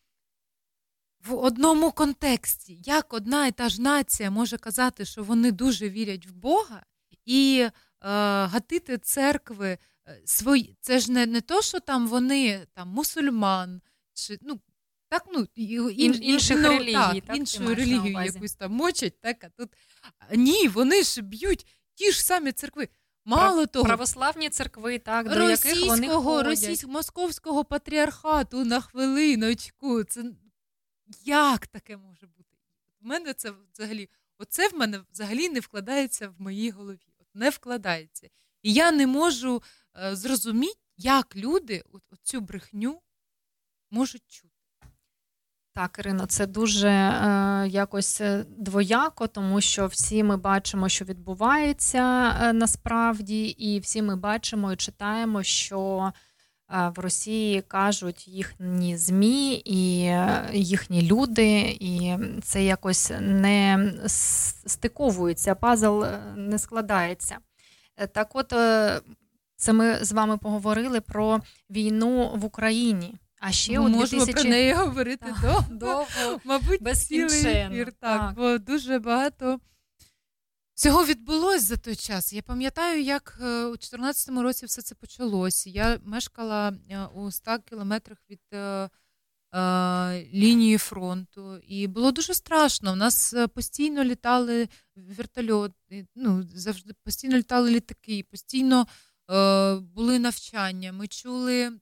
в одному контексті? Як одна і та ж нація може казати, що вони дуже вірять в Бога і е, гатити церкви свої, це ж не не то, що там вони там мусульман, чи ну так, ну ін, інших ну, релігій, так, так, іншу релігію якусь там мочать, так а тут ні, вони ж б'ють ті ж самі церкви. Мало того, православні церкви, так до яких вони ходять. російського московського патріархату на хвилиночку. Це як таке може бути? У мене це взагалі, оце в мене взагалі не вкладається в моїй голові. От Не вкладається. І я не можу Е, зрозуміти, як люди цю брехню можуть чути. Так, Ірино, це дуже е, якось е, двояко, тому що всі ми бачимо, що відбувається е, насправді, і всі ми бачимо і читаємо, що е, в Росії кажуть їхні ЗМІ і е, їхні люди, і це якось не стиковується, пазл не складається. Так, от це ми з вами поговорили про війну в Україні. А ще у 2000... Можемо про неї говорити довго, довго. мабуть, без цілий ефір, так, так, бо дуже багато всього відбулось за той час. Я пам'ятаю, як е, у 2014 році все це почалось. Я мешкала е, у 100 кілометрах від е, лінії фронту, і було дуже страшно. У нас постійно літали вертольоти, ну завжди постійно літали літаки, постійно були навчання. Ми чули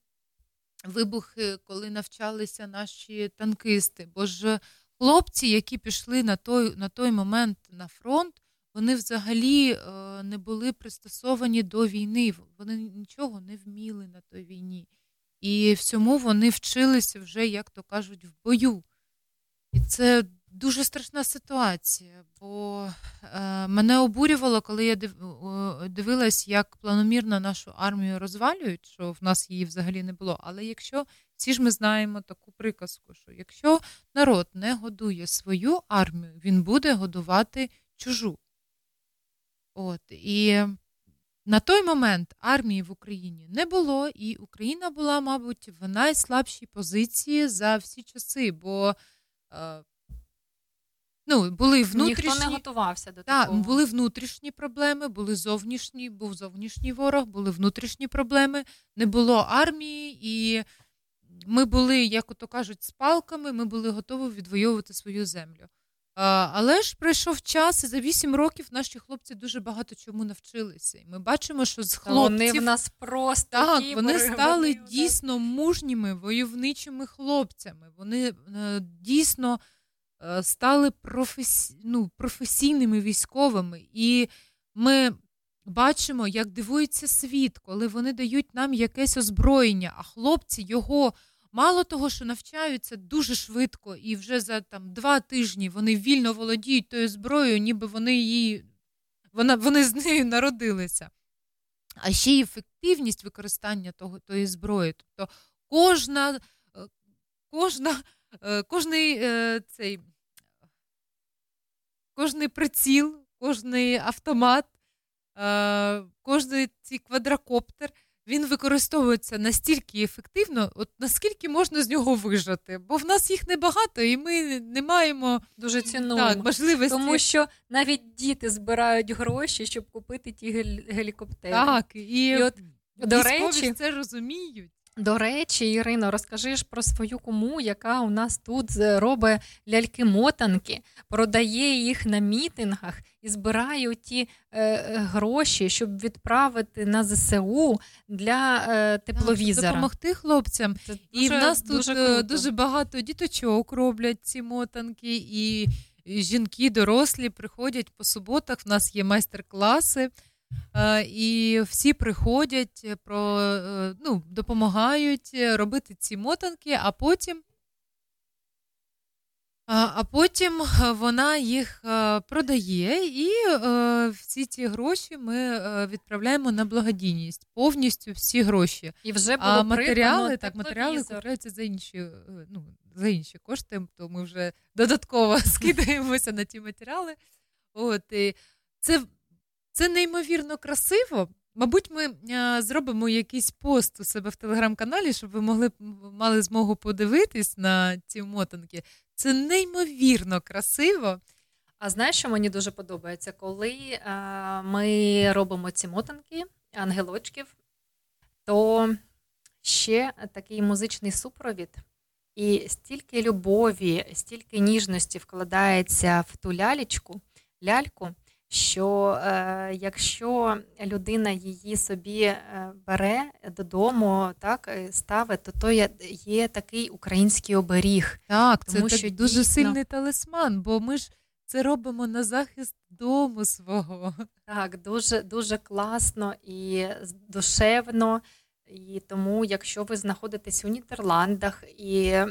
вибухи, коли навчалися наші танкисти. Бо ж хлопці, які пішли на той, на той момент на фронт вони взагалі е, не були пристосовані до війни. Вони нічого не вміли на той війні. І всьому вони вчилися вже, як то кажуть, в бою. І це дуже страшна ситуація, бо е, мене обурювало, коли я дивилась, як планомірно нашу армію розвалюють, що в нас її взагалі не було. Але якщо всі ж ми знаємо таку приказку, що якщо народ не годує свою армію, він буде годувати чужу. От і на той момент армії в Україні не було, і Україна була, мабуть, в найслабшій позиції за всі часи, бо е, ну, були внутрішні Ніхто не готувався до та, такого. були внутрішні проблеми, були зовнішні, був зовнішній ворог, були внутрішні проблеми, не було армії, і ми були, як ото кажуть, з палками, ми були готові відвоювати свою землю. Але ж пройшов час, і за вісім років наші хлопці дуже багато чому навчилися. І ми бачимо, що з хлопців вони в нас просто так, кібери, вони стали вони дійсно мужніми войовничими хлопцями. Вони е, дійсно стали професі... ну, професійними військовими. І ми бачимо, як дивується світ, коли вони дають нам якесь озброєння, а хлопці його. Мало того, що навчаються дуже швидко, і вже за там два тижні вони вільно володіють тою зброєю, ніби вони її вона, вони з нею народилися. А ще й ефективність використання того, тої зброї. Тобто кожна, е, кожна, е, кожний е, цей, кожний приціл, кожний автомат, кожний цей квадрокоптер він використовується настільки ефективно, от наскільки можна з нього вижити. Бо в нас їх небагато, і ми не маємо дуже цінуємо. Так, можливості. Тому що навіть діти збирають гроші, щоб купити ті гелікоптери. Так, і, і от до речі, це розуміють. До речі, Ірино, розкажи ж про свою кому, яка у нас тут робить ляльки-мотанки, продає їх на мітингах і збирає ті е, гроші, щоб відправити на ЗСУ для е, тепловізора. Так, допомогти хлопцям. Це і в нас тут дуже, дуже багато діточок роблять ці мотанки, і жінки дорослі приходять по суботах. В нас є майстер-класи. Е, і всі приходять, е, про, е, ну, допомагають робити ці мотанки, а потім а потім вона їх продає, і всі ці гроші ми відправляємо на благодійність, повністю всі гроші. І вже було а матеріали так, матеріали купляються за інші ну, за інші кошти, то ми вже додатково скидаємося на ті матеріали. От, і Це це неймовірно красиво. Мабуть, ми а, зробимо якийсь пост у себе в телеграм-каналі, щоб ви могли мали змогу подивитись на ці мотанки. Це неймовірно красиво. А знаєш, що мені дуже подобається, коли а, ми робимо ці мотанки, ангелочків, то ще такий музичний супровід, і стільки любові, стільки ніжності вкладається в ту лялечку, ляльку що е, якщо людина її собі е, бере додому, так ставить, то то є, є такий український оберіг. Так, тому це що так дуже дійсно... сильний талисман, бо ми ж це робимо на захист дому свого. Так, дуже дуже класно і душевно. І тому, якщо ви знаходитесь у Нідерландах і е,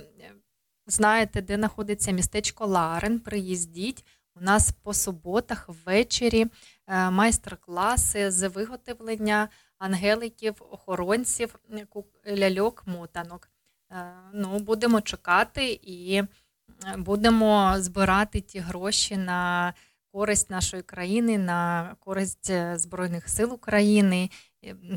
знаєте, де знаходиться містечко Ларен, приїздіть. У нас по суботах ввечері е, майстер-класи з виготовлення ангеликів, охоронців, ляльок, мотанок. Е, ну, Будемо чекати і е, будемо збирати ті гроші на користь нашої країни, на користь Збройних сил України.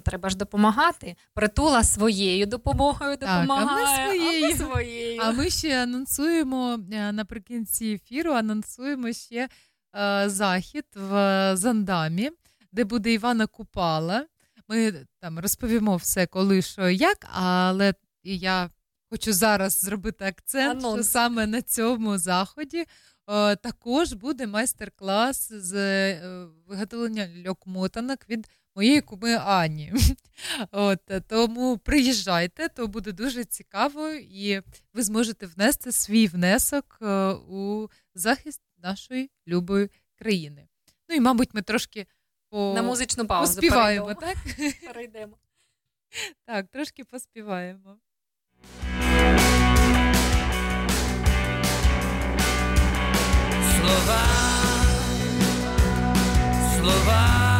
Треба ж допомагати. Притула своєю допомогою допомагає. Так, а ми своєю. А ми, своєю. А ми ще анонсуємо наприкінці ефіру, анонсуємо ще е, захід в Зандамі, де буде Івана Купала. Ми там розповімо все, коли що як, але я хочу зараз зробити акцент, Анонс. що саме на цьому заході е, також буде майстер-клас з е, виготовлення льокмотанок від моєї куми Ані. От, е, тому приїжджайте, то буде дуже цікаво, і ви зможете внести свій внесок е, у захист нашої любої країни. Ну і, мабуть, ми трошки по... На музичну паузу поспіваємо, перейдемо. так? Перейдемо. Так, трошки поспіваємо. Слова, слова,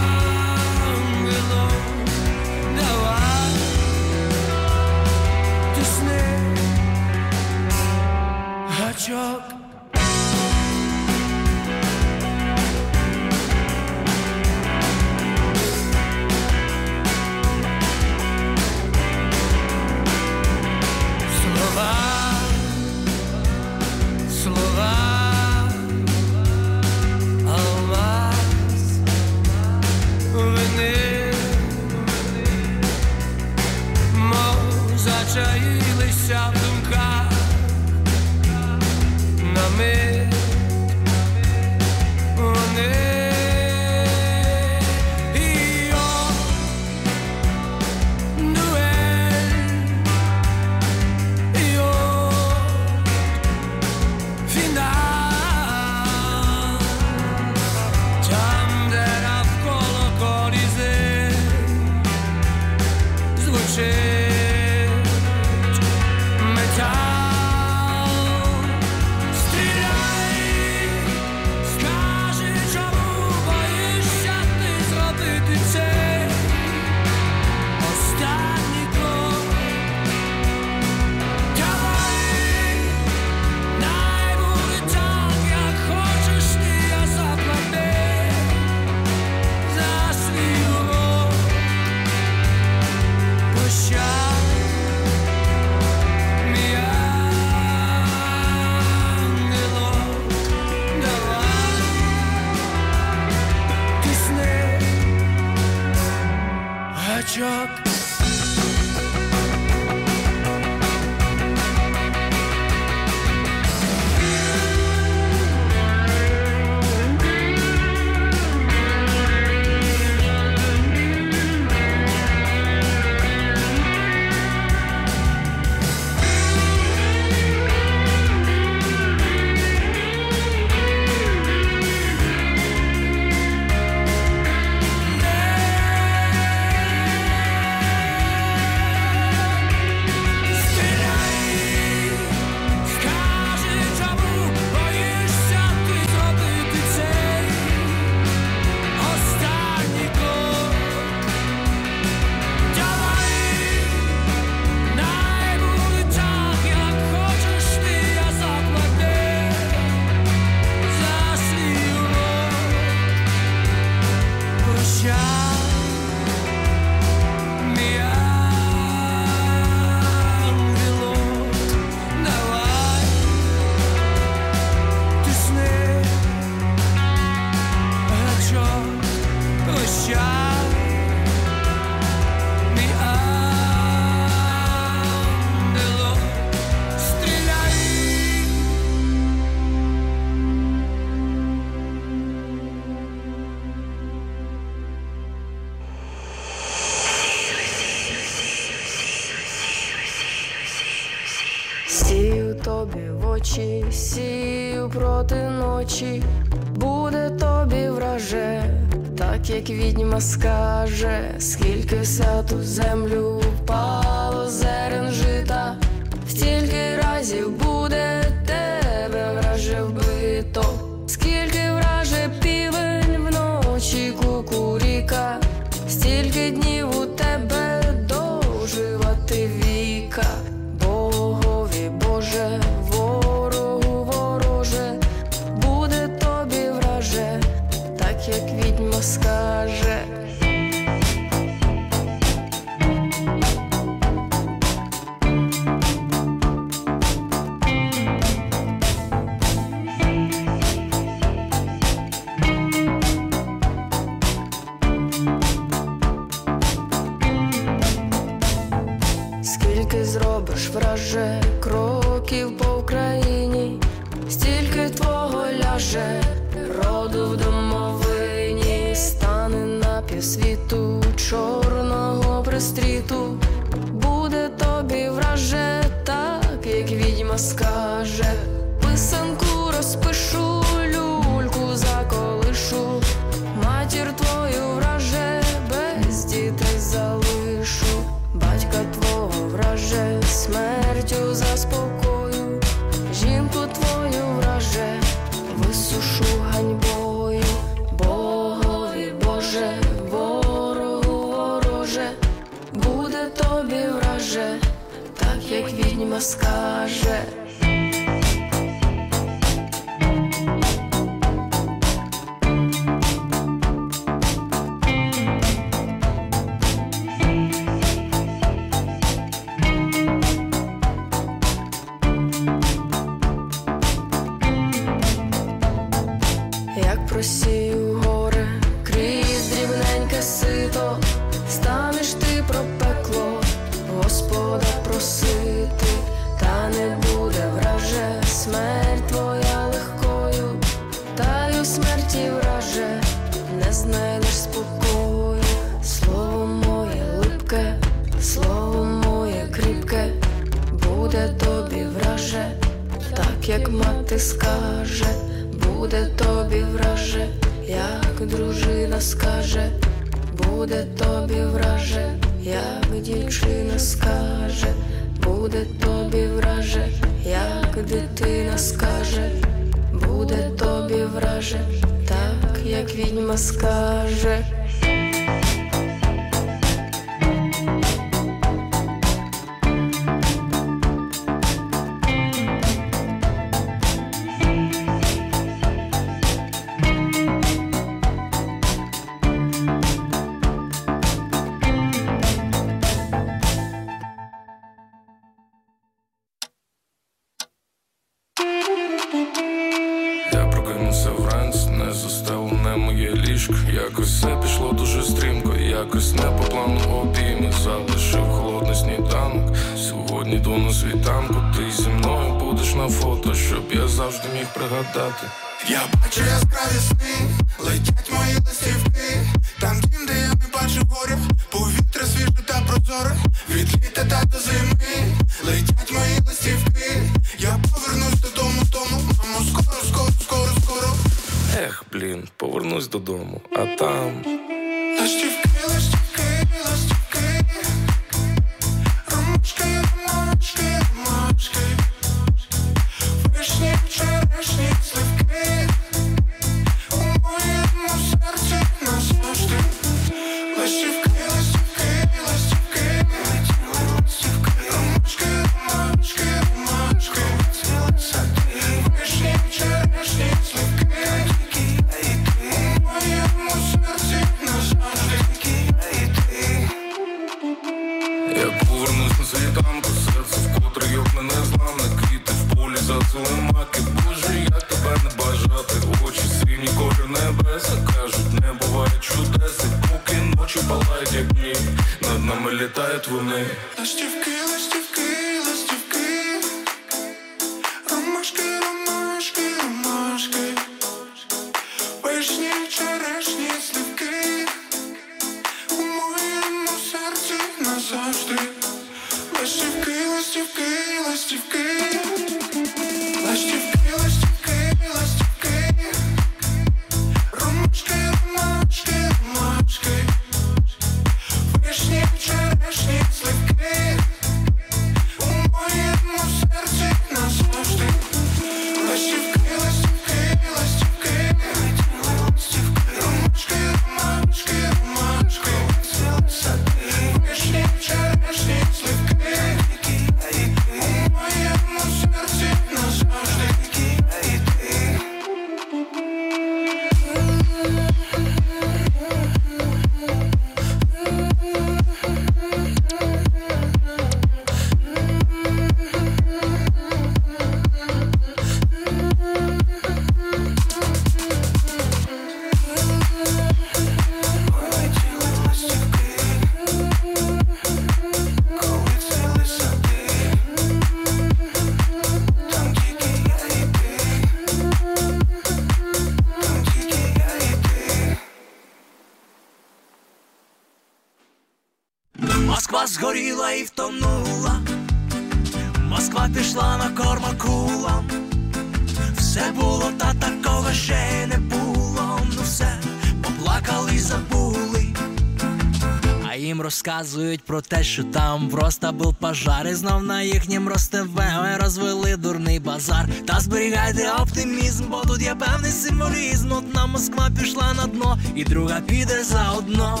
розказують про те, що там просто був пожар, і знов на їхнім ростеве розвели дурний базар. Та зберігайте оптимізм, бо тут є певний символізм. Одна Москва пішла на дно, і друга піде заодно.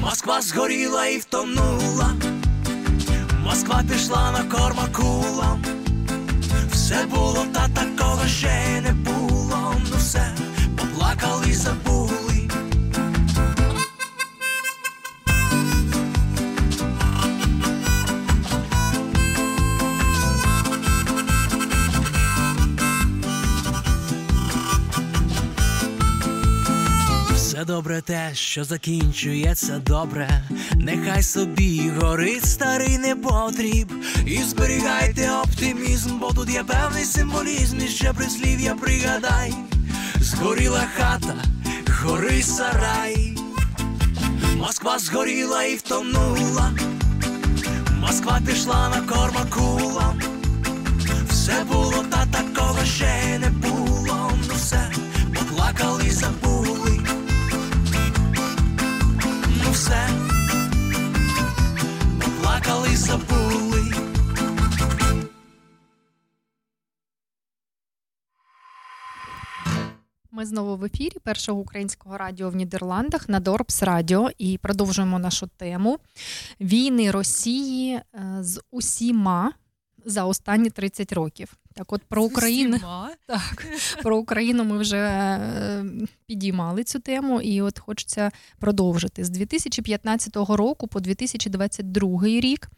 Москва згоріла і втонула, Москва пішла на корма кулам. Все було, та такого ще не було. Ну все поплакали й добре те, що закінчується добре, нехай собі горить старий непотріб. І зберігайте оптимізм, бо тут є певний символізм, і ще прислів'я пригадай. Згоріла хата, гори сарай. Москва згоріла і втонула. Москва пішла на корма кулам. Все було, та такого ще не було. Ну все поплакали забули. Поплакали й забули. Ми знову в ефірі першого українського радіо в Нідерландах на Дорбс Радіо і продовжуємо нашу тему війни Росії е, з усіма за останні 30 років. Так, от про Україну так, про Україну ми вже е, підіймали цю тему, і от хочеться продовжити. З 2015 року по 2022 рік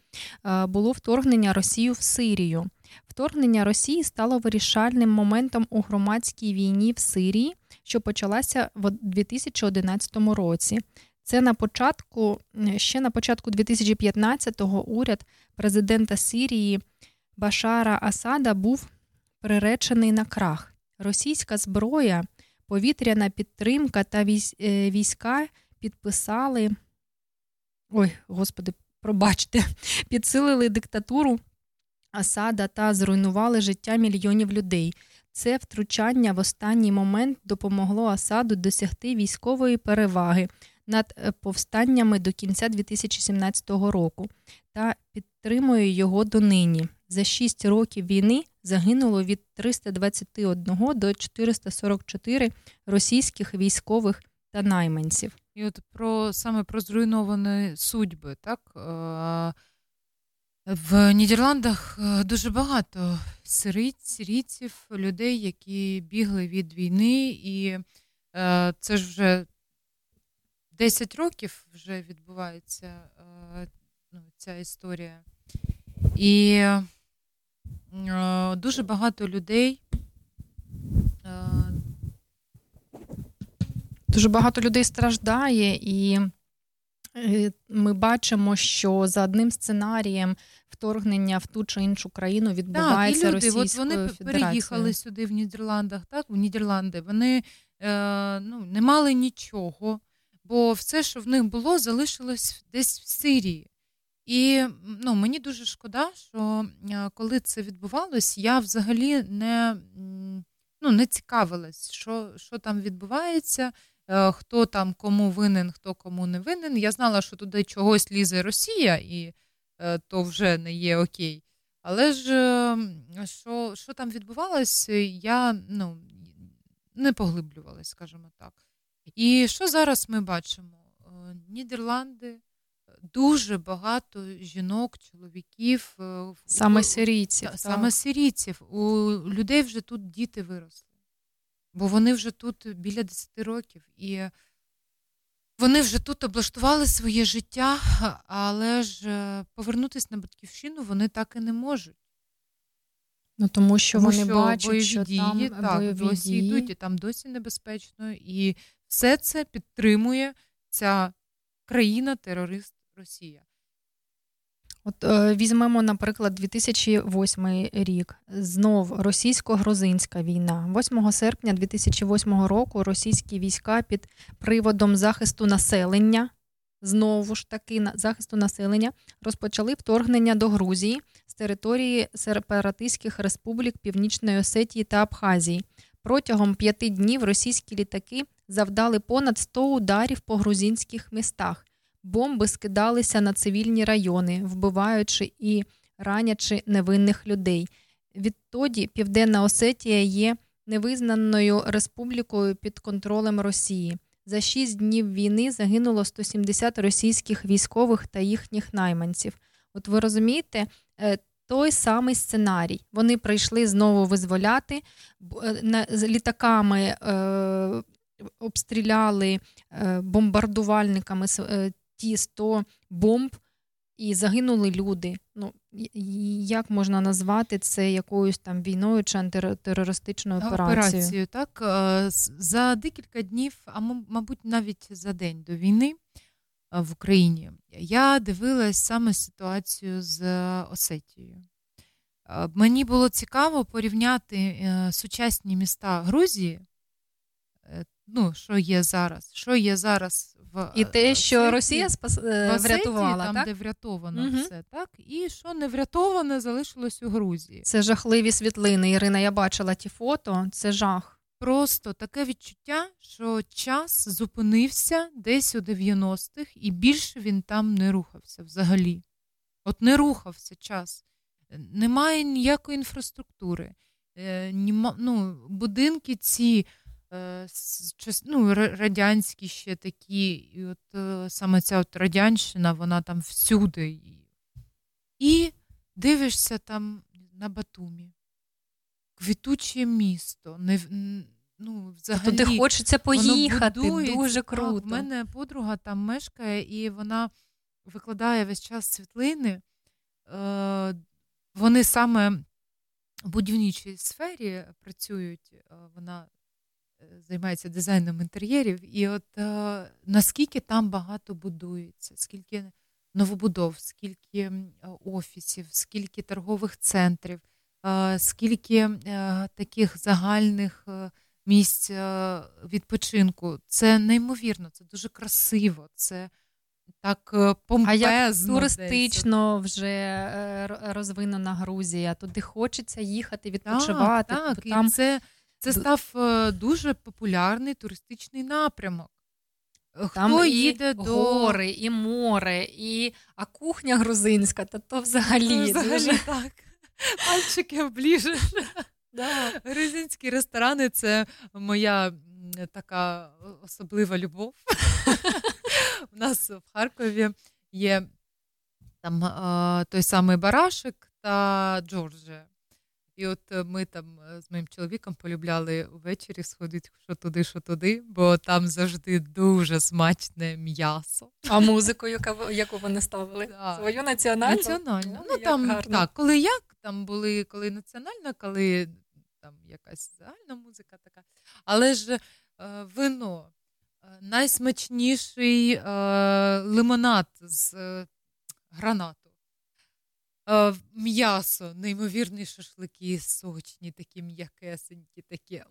е, було вторгнення Росії в Сирію. Вторгнення Росії стало вирішальним моментом у громадській війні в Сирії, що почалася в 2011 році. Це на початку ще на початку 2015-го уряд президента Сирії Башара Асада був приречений на крах. Російська зброя, повітряна підтримка та е, війська підписали. Ой, господи, пробачте, підсилили диктатуру Асада та зруйнували життя мільйонів людей. Це втручання в останній момент допомогло Асаду досягти військової переваги над е, повстаннями до кінця 2017 року та підтримує його донині. За 6 років війни загинуло від 321 до 444 російських військових та найманців. І от про саме про зруйновані судьби, так в Нідерландах е, дуже багато сирійців, людей, які бігли від війни, і е, це ж вже 10 років вже відбувається е, ну, ця історія. І е, дуже багато людей. Е, дуже багато людей страждає, і е, ми бачимо, що за одним сценарієм вторгнення в ту чи іншу країну відбувається так, і люди, Російською от Вони Федерацією. переїхали сюди в Нідерландах, так, в Нідерланди. Вони е, ну, не мали нічого, бо все, що в них було, залишилось десь в Сирії. І ну, мені дуже шкода, що коли це відбувалось, я взагалі не ну, не цікавилась, що що там відбувається, е, хто там кому винен, хто кому не винен. Я знала, що туди чогось лізе Росія, і е, то вже не є окей. Але ж що що там відбувалось, я ну, не поглиблювалась, скажімо так. І що зараз ми бачимо? Е, Нідерланди дуже багато жінок, чоловіків. Е, саме сирійців. Саме сирійців. У людей вже тут діти виросли, бо вони вже тут біля 10 років. І вони вже тут облаштували своє життя, але ж е, повернутися на батьківщину вони так і не можуть. Ну, Тому що тому вони що бачать, що дії, там так, бойові досі дії. йдуть, і там досі небезпечно. І все це підтримує ця країна-терорист Росія. От е, візьмемо, наприклад, 2008 рік. Знов російсько-грузинська війна. 8 серпня 2008 року російські війська під приводом захисту населення знову ж таки захисту населення розпочали вторгнення до Грузії з території сепаратистських республік Північної Осетії та Абхазії. Протягом п'яти днів російські літаки завдали понад 100 ударів по грузинських містах. Бомби скидалися на цивільні райони, вбиваючи і ранячи невинних людей. Відтоді Південна Осетія є невизнаною республікою під контролем Росії. За шість днів війни загинуло 170 російських військових та їхніх найманців. От ви розумієте, е, той самий сценарій. Вони прийшли знову визволяти е, з літаками. Е, обстріляли бомбардувальниками ті 100 бомб і загинули люди. Ну як можна назвати це якоюсь там війною чи антитерористичною операцією? Операцією, так е, за декілька днів, а мабуть, навіть за день до війни е, в Україні я дивилась саме ситуацію з Осетією. Е, мені було цікаво порівняти сучасні міста Грузії, ну, що є зараз, що є зараз в і те, що Росія спас в врятувала, там, так? де врятовано угу. все, так і що не врятоване, залишилось у Грузії. Це жахливі світлини. Ірина, я бачила ті фото. Це жах. Просто таке відчуття, що час зупинився десь у 90-х, і більше він там не рухався взагалі. От не рухався час. Немає ніякої інфраструктури. Е, ну, Будинки ці Е, ну, радянські ще такі, і от е, саме ця от радянщина, вона там всюди. І дивишся там на Батумі. Квітуче місто. Не, ну, взагалі, Туди хочеться поїхати, дуже круто. У мене подруга там мешкає, і вона викладає весь час світлини. Е, Вони саме в будівничій сфері працюють. Вона займається дизайном інтер'єрів, і от е, наскільки там багато будується, скільки новобудов, скільки офісів, скільки торгових центрів, е, скільки е, таких загальних е, місць е, відпочинку. Це неймовірно, це дуже красиво. це так помпезно. А як туристично десь. вже розвинена Грузія, туди хочеться їхати, відпочивати. Так, так. Там... І це це став е, дуже популярний туристичний напрямок. Хто Там їде і до гори, і море, і а кухня грузинська, та то взагалі. Ну, взагалі дуже... так. Пальчики обліжеш. Да. Грузинські ресторани це моя така особлива любов. У нас в Харкові є там той самий барашик та Джорджія. І от е, ми там е, з моїм чоловіком полюбляли ввечері сходити що туди, що туди, бо там завжди дуже смачне м'ясо. А музику, яку, яку вони ставили? Да. Свою національну? Національну. Ну, там, гарно. так, коли як, там були коли національна, коли там якась загальна музика така. Але ж е, вино, е, найсмачніший е, лимонад з е, гранат. Е, м'ясо, неймовірні шашлики, сочні, такі м'якесенькі, такі.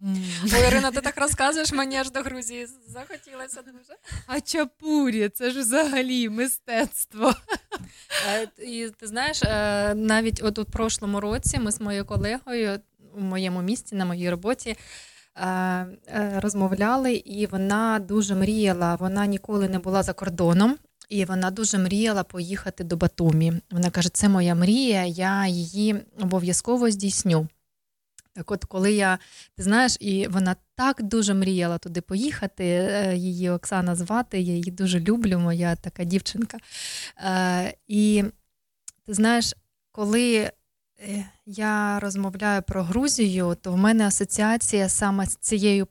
Ой, Ірина, ти так розказуєш, мені аж до Грузії захотілося дуже. А чапурі, це ж взагалі мистецтво. Е, і ти знаєш, е, навіть от у прошлому році ми з моєю колегою у моєму місті, на моїй роботі. Розмовляли, і вона дуже мріяла. Вона ніколи не була за кордоном, і вона дуже мріяла поїхати до Батумі. Вона каже: це моя мрія, я її обов'язково здійсню. Так от, коли я, ти знаєш, і вона так дуже мріяла туди поїхати, е, її Оксана звати, я її дуже люблю, моя така дівчинка. Е, і ти знаєш, коли Е, я розмовляю про Грузію, то в мене асоціація саме з цією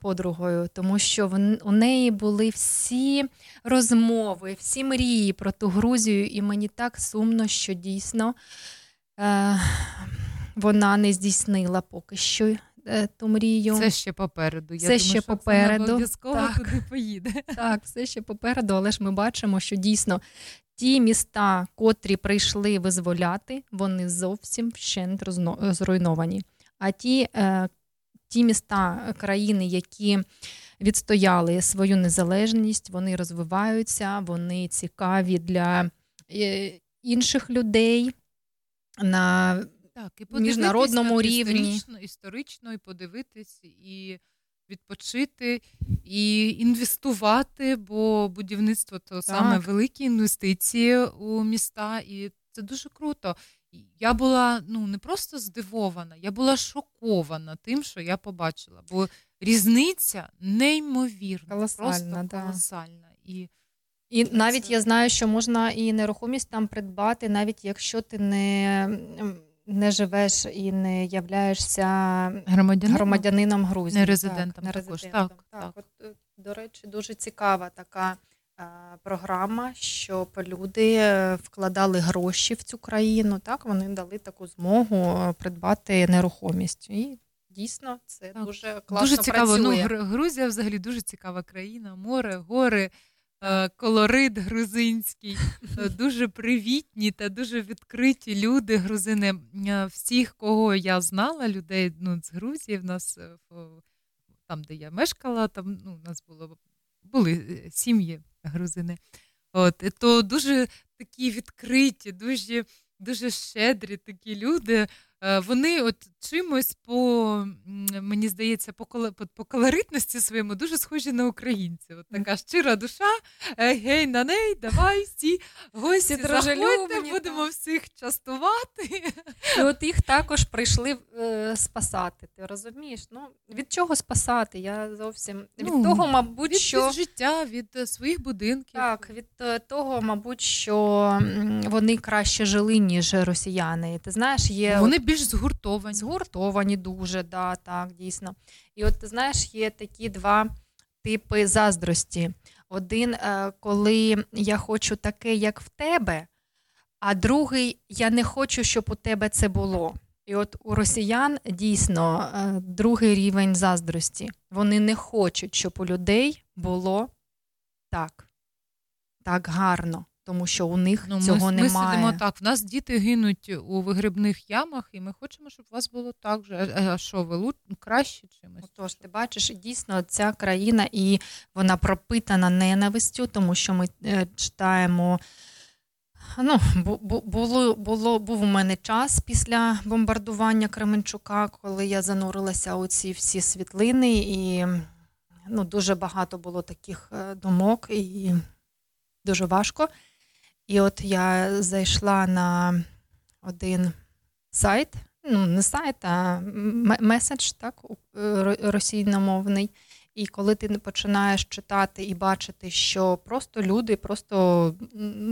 подругою, тому що у неї були всі розмови, всі мрії про ту Грузію, і мені так сумно, що дійсно е, вона не здійснила поки що е, ту мрію. Це ще попереду. Я Це думаю, ще попереду. обов'язково так, туди поїде. Так, все ще попереду, але ж ми бачимо, що дійсно Ті міста, котрі прийшли визволяти, вони зовсім вщент зруйновані. А ті е, ті міста, країни, які відстояли свою незалежність, вони розвиваються, вони цікаві для е, інших людей на Так, і міжнародному рівні. історично, історично, і подивитись, і відпочити, і інвестувати, бо будівництво то саме великі інвестиції у міста, і це дуже круто. Я була ну не просто здивована, я була шокована тим, що я побачила. Бо різниця неймовірна, Колосальна, просто да. колосальна. І І навіть я знаю, що можна і нерухомість там придбати, навіть якщо ти не, не живеш і не являєшся Громадянином? громадянином Грузії. Не резидентом не також, резидентом. так, так. От, е, до речі, дуже цікава така е, програма, щоб люди е, вкладали гроші в цю країну. Так, вони дали таку змогу е, придбати нерухомість. І дійсно це дуже класно дуже цікаво. працює. Ну, Грузія взагалі дуже цікава країна. Море, гори, колорит грузинський, е, дуже привітні та дуже відкриті люди. Грузини. Е, Всіх, кого я знала, людей ну, з Грузії, в нас е, там, де я мешкала, там ну, у нас було були е, сім'ї грузини. От, то дуже такі відкриті, дуже, дуже щедрі такі люди. Е, Вони от чимось по мені здається, по, по, колоритності своєму дуже схожі на українців. От така щира душа, гей, на неї, давай всі гості Всі заходьте, будемо всіх частувати. І от їх також прийшли е, спасати. Ти розумієш? Ну від чого спасати? Я зовсім від Ну, того, мабуть, від, що від життя, від е, своїх будинків. так, від е, того, мабуть, що вони краще жили, ніж росіяни. Ти знаєш, є Вони більш згуртовані. Згуртовані дуже, да, так, дійсно. І от знаєш, є такі два типи заздрості. Один, е, коли я хочу таке, як в тебе, а другий я не хочу, щоб у тебе це було. І от у росіян дійсно е, другий рівень заздрості. Вони не хочуть, щоб у людей було так, так гарно, тому що у них Ну, цього ми, немає. Ми сидимо так. В нас діти гинуть у вигрібних ямах, і ми хочемо, щоб у вас було так же. А, що, ви лу- краще чимось? Тож ти бачиш, дійсно ця країна і вона пропитана ненавистю, тому що ми е, читаємо. Ну, бу- бу- було, було, був у мене час після бомбардування Кременчука, коли я занурилася у ці всі світлини, і ну, дуже багато було таких е, думок, і дуже важко. І от я зайшла на один сайт, ну не сайт, а меседж, так, е, російномовний. І коли ти не починаєш читати і бачити, що просто люди, просто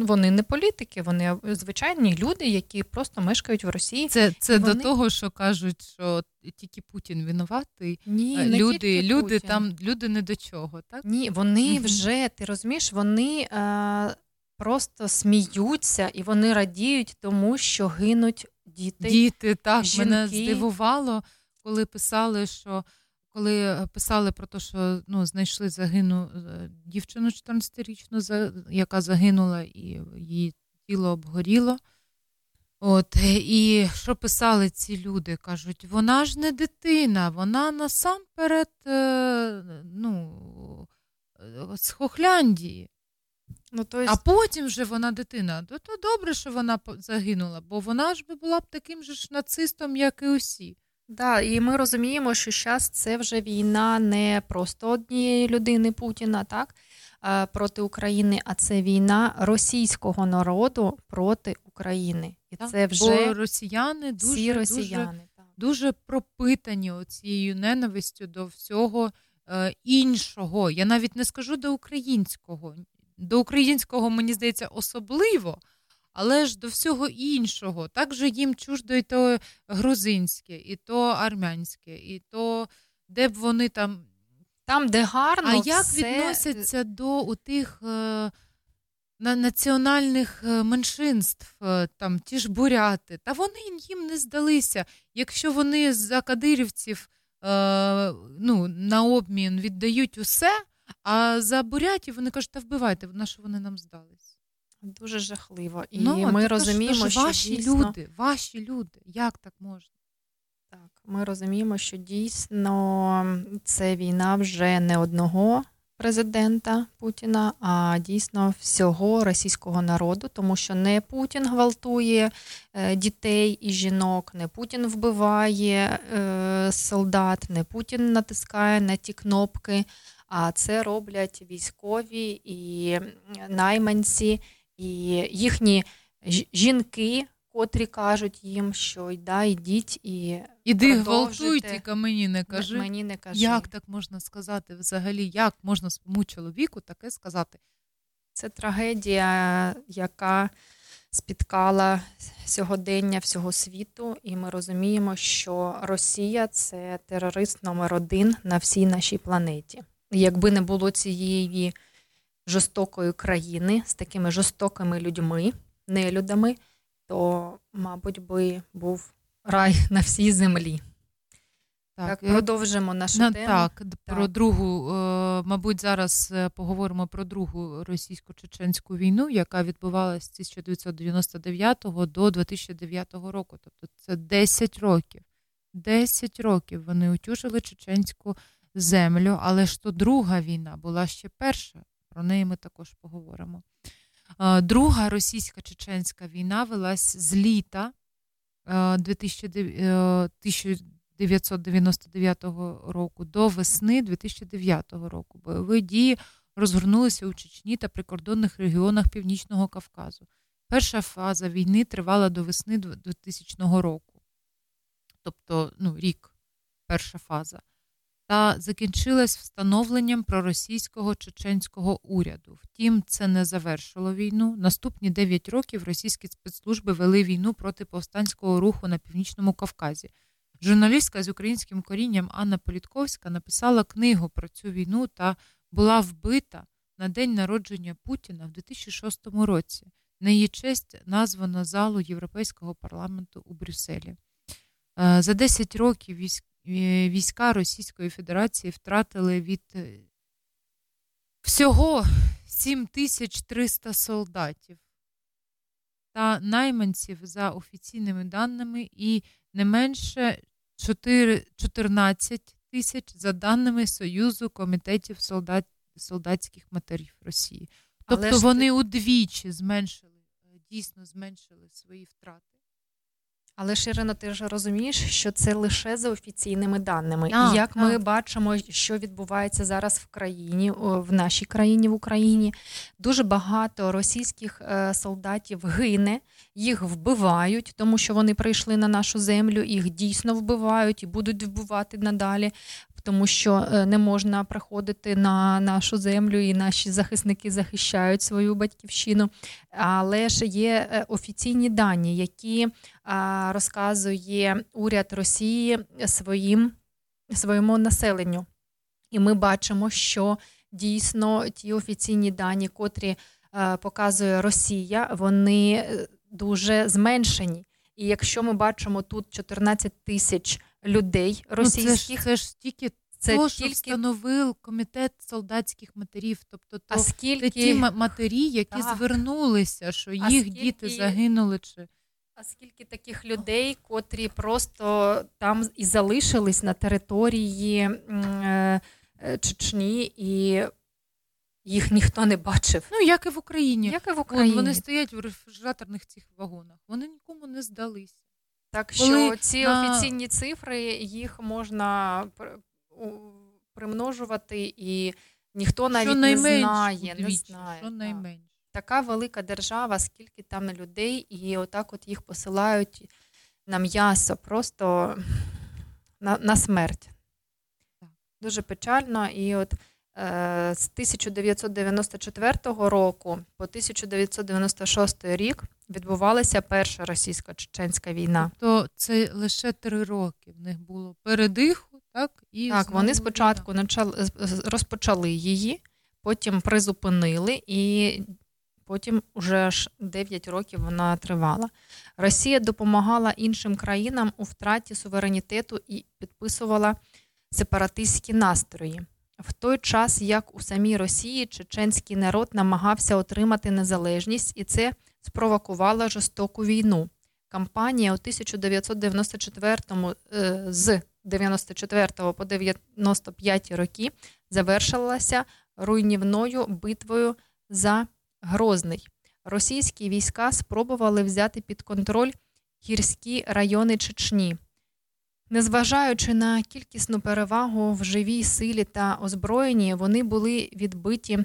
вони не політики, вони звичайні люди, які просто мешкають в Росії. Це, це І до того, що кажуть, що тільки Путін винуватий. Ні, Е, не люди, тільки люди Путін. там, люди не до чого, так? Ні, вони вже, ти розумієш, вони е, просто сміються і вони радіють тому, що гинуть діти. Діти, так, мене здивувало, коли писали, що коли писали про те, що ну, знайшли загину е, дівчину 14-річну, яка загинула, і її тіло обгоріло. От, і що писали ці люди? Кажуть, вона ж не дитина, вона насамперед е, ну, е, з Хохляндії. Ну, то А потім вже вона дитина. То, то добре, що вона загинула, бо вона ж би була б таким же ж нацистом, як і усі. да, і ми розуміємо, що зараз це вже війна не просто однієї людини Путіна, так, проти України, а це війна російського народу проти України. І Так? це вже Бо росіяни дуже, всі росіяни. дуже, дуже пропитані цією ненавистю до всього е, іншого. Я навіть не скажу до українського. До українського, мені здається, особливо, але ж до всього іншого. Так же їм чуждо і то грузинське, і то армянське, і то де б вони там. Там, де гарно, А як відносяться до тих е, на національних е, меншинств, е, там ті ж буряти? Та вони їм не здалися. Якщо вони за кадирівців е, ну, на обмін віддають усе, а за бурятів вони кажуть, та вбивайте, на що вони нам здались? Дуже жахливо. І ну, ми розуміємо, то що ваші дійсно... люди, ваші люди, як так можна? Так, ми розуміємо, що дійсно це війна вже не одного президента Путіна, а дійсно всього російського народу, тому що не Путін гвалтує е, дітей і жінок, не Путін вбиває е, солдат, не Путін натискає на ті кнопки, а це роблять військові і найманці, і їхні жінки. Котрі кажуть їм, що да, йдіть і іди гвалтуй, тільки мені не кажи. Мені не кажи. Як так можна сказати взагалі? Як можна своєму чоловіку таке сказати? Це трагедія, яка спіткала сьогодення всього світу, і ми розуміємо, що Росія це терорист номер один на всій нашій планеті. Якби не було цієї жорстокої країни з такими жорстокими людьми, нелюдами то, мабуть, би був рай на всій землі. Так, так продовжимо нашу на, тему. Так, так, про другу, е, мабуть, зараз е, поговоримо про другу російсько-чеченську війну, яка відбувалася з 1999 до 2009 року. Тобто це 10 років. 10 років вони утюжили чеченську землю, але ж то друга війна була ще перша. Про неї ми також поговоримо. Друга російська чеченська війна велась з літа 1999 е, року до весни 2009 року. Бойові дії розгорнулися у Чечні та прикордонних регіонах Північного Кавказу. Перша фаза війни тривала до весни 2000 року, тобто ну, рік, перша фаза та закінчилась встановленням проросійського чеченського уряду. Втім, це не завершило війну. Наступні 9 років російські спецслужби вели війну проти повстанського руху на північному Кавказі. Журналістка з українським корінням Анна Політковська написала книгу про цю війну та була вбита на день народження Путіна в 2006 році. На її честь названо залу Європейського парламенту у Брюсселі. Е, за 10 років війська Російської Федерації втратили від е, всього 7300 солдатів та найманців за офіційними даними, і не менше 4, 14 тисяч за даними Союзу комітетів солдат, солдатських матерів Росії. Тобто Але вони удвічі зменшили, е, дійсно зменшили свої втрати. Але Ширина, ти ж розумієш, що це лише за офіційними даними. А, І як так. ми бачимо, що відбувається зараз в країні, в нашій країні в Україні, дуже багато російських е, солдатів гине, їх вбивають, тому що вони прийшли на нашу землю, їх дійсно вбивають і будуть вбивати надалі тому що е, не можна приходити на нашу землю, і наші захисники захищають свою батьківщину. Але ж є е, офіційні дані, які розказує уряд Росії своїм своєму населенню. І ми бачимо, що дійсно ті офіційні дані, котрі е, показує Росія, вони дуже зменшені. І якщо ми бачимо тут 14 тисяч людей російських. Ну, це ж це ж тільки це то, що встановив комітет солдатських матерів, тобто то, скільки... ті матері, які так. звернулися, що їх скільки... діти загинули. чи... А скільки таких людей, котрі просто там і залишились на території е, е, Чечні, і їх ніхто не бачив. Ну, як і в Україні. Як і в Україні. Вони стоять в рефрижераторних цих вагонах. Вони нікому не здались. Так що ці на... офіційні цифри їх можна примножувати, і ніхто навіть не знає. не знає. Що найменш. Така велика держава, скільки там людей, і отак от їх посилають на м'ясо, просто на, на смерть. Дуже печально. І от з 1994 року по 1996 рік відбувалася перша російсько-чеченська війна. Тобто це лише три роки в них було передиху, так? І Так, вони спочатку почали, розпочали її, потім призупинили, і потім уже аж 9 років вона тривала. Росія допомагала іншим країнам у втраті суверенітету і підписувала сепаратистські настрої. В той час, як у самій Росії, чеченський народ намагався отримати незалежність, і це спровокувало жорстоку війну. кампанія у 1994 е, з 94 по 95 роки завершилася руйнівною битвою за Грозний. Російські війська спробували взяти під контроль гірські райони Чечні. Незважаючи на кількісну перевагу в живій силі та озброєнні, вони були відбиті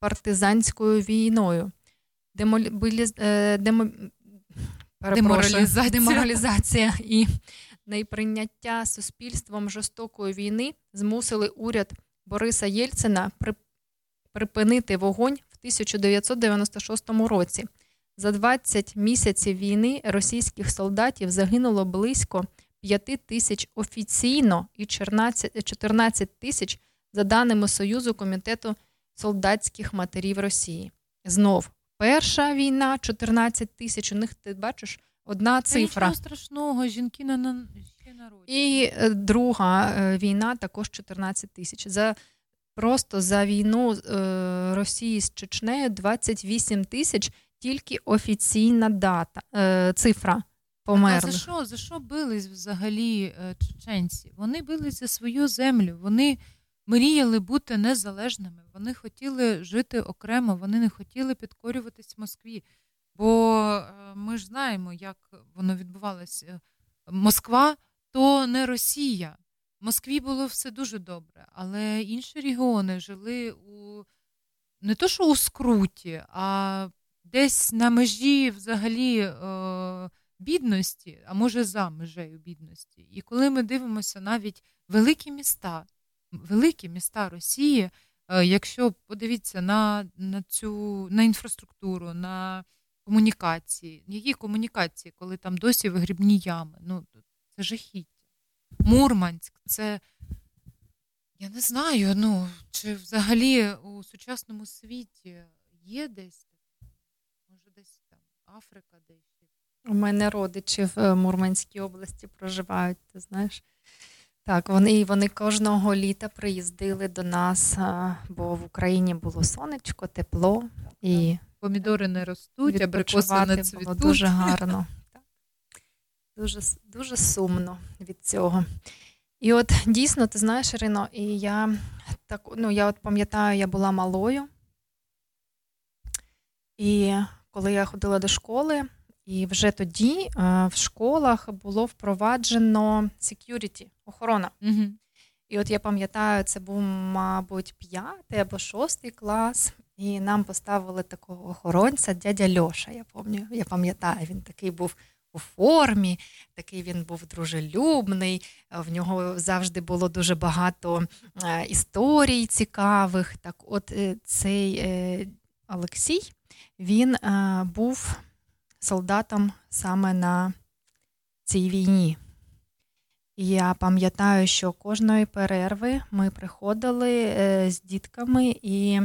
партизанською війною. Демолібіліз... Е, демо... Деморалізація. Деморалізація і неприйняття суспільством жорстокої війни змусили уряд Бориса Єльцина припинити вогонь в 1996 році. За 20 місяців війни російських солдатів загинуло близько 5 тисяч офіційно і 14 тисяч за даними Союзу комітету солдатських матерів Росії. Знов перша війна 14 тисяч. У них ти бачиш одна цифра. Нічого страшного, жінки на ще народі. І е, друга е, війна також 14 тисяч. За Просто за війну е, Росії з Чечнею 28 тисяч тільки офіційна дата, цифра померли. А за що за що бились взагалі чеченці? Вони бились за свою землю. Вони мріяли бути незалежними. Вони хотіли жити окремо, вони не хотіли підкорюватись Москві. Бо е, ми ж знаємо, як воно відбувалося. Москва то не Росія. В Москві було все дуже добре, але інші регіони жили у не то, що у скруті, а десь на межі взагалі е, бідності, а може за межею бідності. І коли ми дивимося навіть великі міста, великі міста Росії, е, якщо подивіться на на цю на інфраструктуру, на комунікації, які комунікації, коли там досі вигрібні ями, ну це жахіття. Мурманськ, це я не знаю, ну чи взагалі у сучасному світі є десь, може, десь там Африка, десь. У мене родичі в е, Мурманській області проживають, ти знаєш. Так, вони вони кожного літа приїздили до нас, бо в Україні було сонечко, тепло і помідори не ростуть, абрикоси не цвітуть. було дуже гарно. Так. Дуже дуже сумно від цього. І от дійсно, ти знаєш, Ірино, і я так, ну, я от пам'ятаю, я була малою. І коли я ходила до школи, і вже тоді е, в школах було впроваджено security, охорона. Угу. І от я пам'ятаю, це був, мабуть, п'ятий або шостий клас, і нам поставили такого охоронця, дядя Льоша. Я пам'ятаю, я пам'ятаю, він такий був у формі, такий він був дружелюбний. В нього завжди було дуже багато е, історій цікавих. Так, от е, цей Олексій він був солдатам саме на цій війні. Я пам'ятаю, що кожної перерви ми приходили е, з дітками і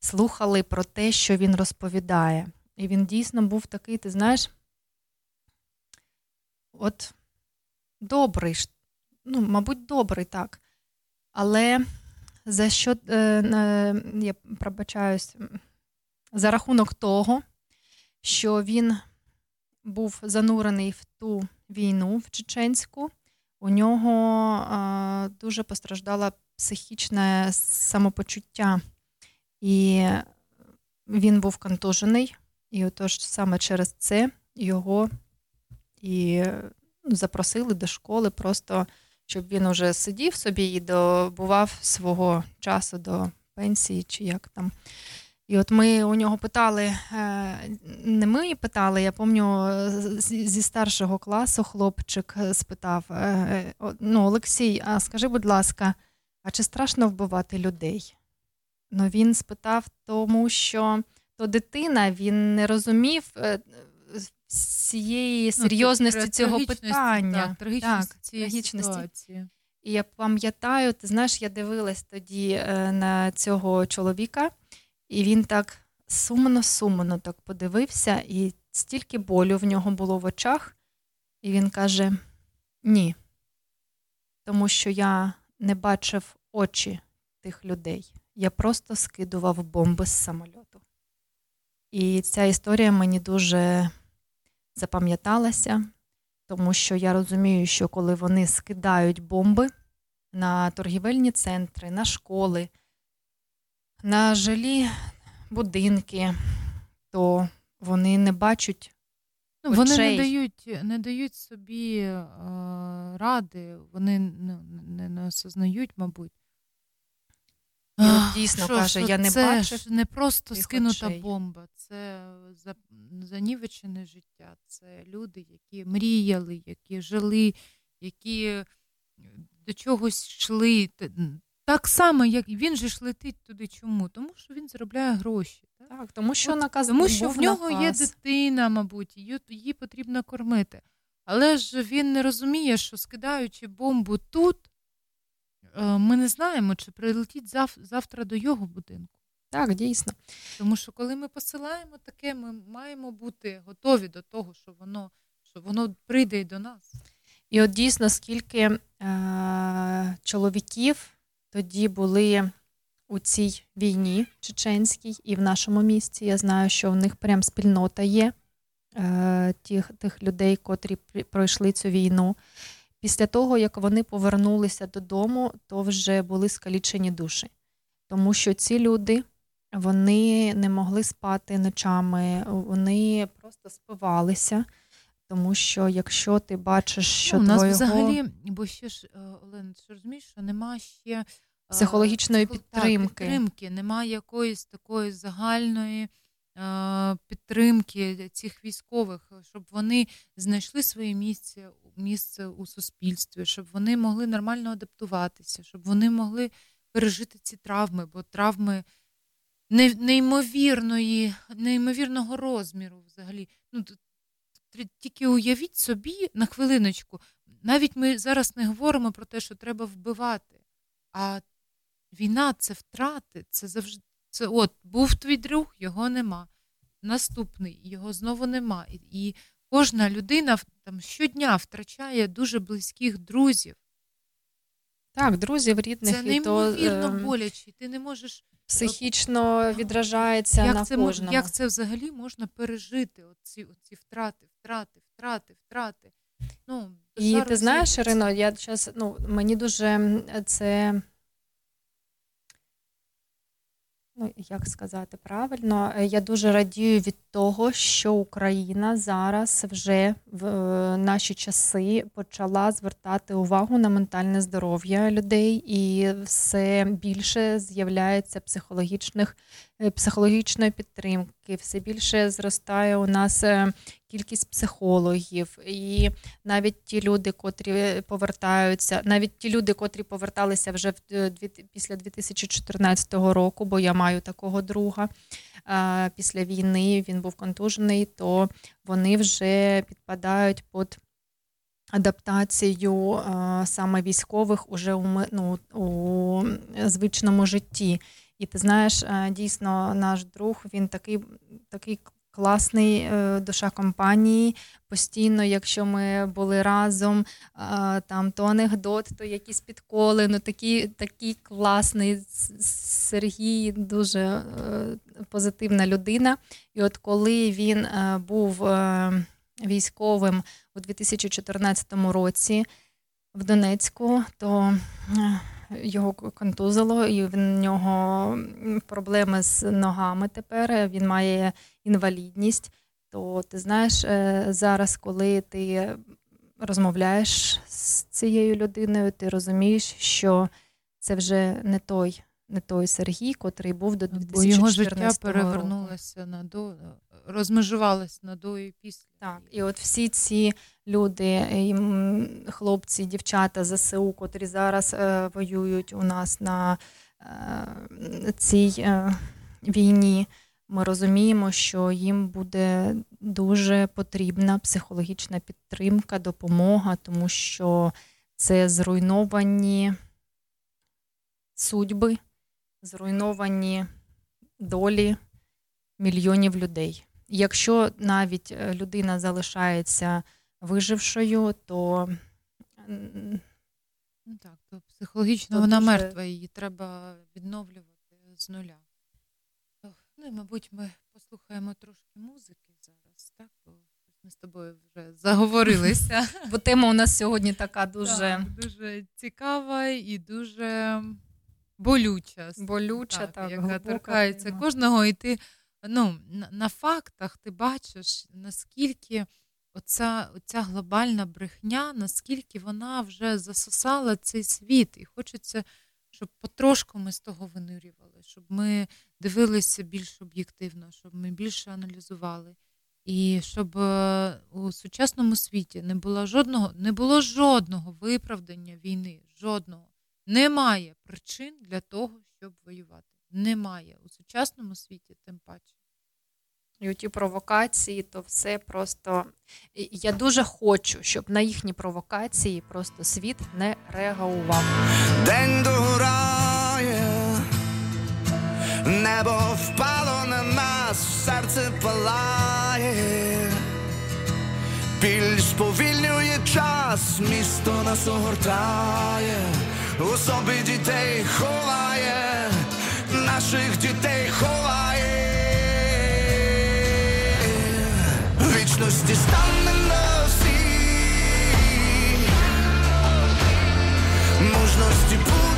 слухали про те, що він розповідає. І він дійсно був такий, ти знаєш, от добрий, ну, мабуть, добрий так. Але за що е, я пробачаюсь, за рахунок того, що він був занурений в ту війну в Чеченську, у нього дуже постраждало психічне самопочуття, і він був контужений, і отож саме через це його і ну, запросили до школи, просто щоб він уже сидів собі і добував свого часу до пенсії, чи як там. І от ми у нього питали, е, не ми питали, я пам'ятаю, зі старшого класу хлопчик спитав: е, ну, Олексій, а скажи, будь ласка, а чи страшно вбивати людей? Ну він спитав, тому що то дитина він не розумів е, цієї ну, серйозності ну, цього питання. Так, трагічності так, цієї трагічності. ситуації. І я пам'ятаю, ти знаєш, я дивилась тоді на цього чоловіка. І він так сумно-сумно так подивився, і стільки болю в нього було в очах, і він каже: ні, тому що я не бачив очі тих людей. Я просто скидував бомби з самольоту. І ця історія мені дуже запам'яталася, тому що я розумію, що коли вони скидають бомби на торгівельні центри, на школи, на жилі будинки, то вони не бачать. Ну, Вони не дають не дають собі е, ради, вони не, не, не осознають, мабуть. І Дійсно що, каже, що я не це бачив. Це не просто скинута очей. бомба, це занівечене життя. Це люди, які мріяли, які жили, які до чогось йшли. Так само, як він же ж летить туди. Чому? Тому що він заробляє гроші. Так, так тому що От, наказ тому що в нього наказ. є дитина, мабуть, її, її потрібно кормити. Але ж він не розуміє, що скидаючи бомбу тут, е, ми не знаємо, чи прилетіть зав, завтра до його будинку. Так, дійсно. Тому що коли ми посилаємо таке, ми маємо бути готові до того, що воно що воно прийде і до нас. І от дійсно, скільки е- чоловіків тоді були у цій війні чеченській і в нашому місті. Я знаю, що в них прям спільнота є е, тих, тих людей, котрі пройшли цю війну. Після того, як вони повернулися додому, то вже були скалічені душі. Тому що ці люди вони не могли спати ночами, вони просто спивалися. Тому що якщо ти бачиш, що ну, у нас твоєго... взагалі, бо ще ж е, Олен, ти розумієш, що нема ще психологічної психо... підтримки. Так, підтримки, немає якоїсь такої загальної е, підтримки цих військових, щоб вони знайшли своє місце місце у суспільстві, щоб вони могли нормально адаптуватися, щоб вони могли пережити ці травми, бо травми неймовірної, неймовірного розміру взагалі. Ну, Тільки уявіть собі на хвилиночку, навіть ми зараз не говоримо про те, що треба вбивати, а Війна це втрати, це завжди це от був твій друг, його нема. Наступний його знову нема. І, і кожна людина там щодня втрачає дуже близьких друзів. Так, друзів рідних це неймовірно то, боляче. Ти не можеш психічно відражається як на це, кожному. Як це взагалі можна пережити? Оці, оці втрати, втрати, втрати, втрати. Ну, І ти знаєш, Ірино, я зараз ну, мені дуже це ну як сказати правильно, е, я дуже радію від того, що Україна зараз вже в е, наші часи почала звертати увагу на ментальне здоров'я людей, і все більше з'являється психологічних психологічної підтримки, все більше зростає у нас е, кількість психологів, і навіть ті люди, котрі повертаються, навіть ті люди, котрі поверталися вже в після 2014 року, бо я маю такого друга. Після війни він був контужений, то вони вже підпадають під адаптацію саме військових уже у ну, у звичному житті. І ти знаєш, е, дійсно, наш друг він такий такий класний е, душа компанії. Постійно, якщо ми були разом, е, там то анекдот, то якісь підколи. Ну такий такий класний Сергій, дуже позитивна людина. І от коли він був військовим у 2014 році в Донецьку, то його контузило, і в нього проблеми з ногами тепер. Він має інвалідність. То ти знаєш, е, зараз, коли ти розмовляєш з цією людиною, ти розумієш, що це вже не той не той Сергій, котрий був до 2014 Бо його життя перевернулося на до розмежувалось на до і після. Так, і от всі ці люди, хлопці, дівчата ЗСУ, котрі зараз е, воюють у нас на е, цій е, війні. Ми розуміємо, що їм буде дуже потрібна психологічна підтримка, допомога, тому що це зруйновані судьби, зруйновані долі мільйонів людей. Якщо навіть людина залишається вижившою, то ну так, то психологічно то вона дуже... мертва, її треба відновлювати з нуля. Ну і, мабуть, ми послухаємо трошки музики зараз, так? Бо ми з тобою вже заговорилися. Бо тема у нас сьогодні така дуже так, дуже цікава і дуже болюча. Болюча, так, так яка торкається кожного, і ти ну, на, на фактах ти бачиш, наскільки оця, оця глобальна брехня, наскільки вона вже засосала цей світ, і хочеться. Щоб потрошку ми з того винирювали, щоб ми дивилися більш об'єктивно, щоб ми більше аналізували. І щоб е, у сучасному світі не було жодного не було жодного виправдання війни. Жодного. Немає причин для того, щоб воювати. Немає у сучасному світі, тим паче. І ті провокації, то все просто. Я дуже хочу, щоб на їхні провокації просто світ не реагував. День догорає, небо впало на нас, серце палає, біль сповільнює час, місто нас огортає, у собі дітей ховає, наших дітей ховає. Вічності стане на всі. Мужності буде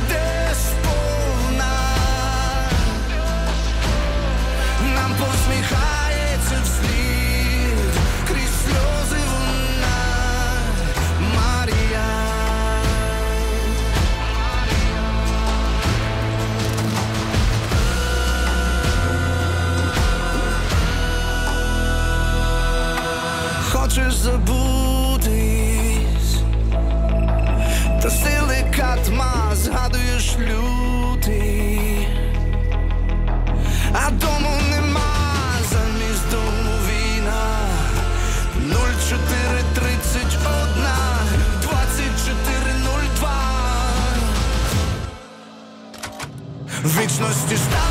забутись, та сили катма згадуєш лютий, а дому нема замість дому війна. 0431 2402 Вічності стане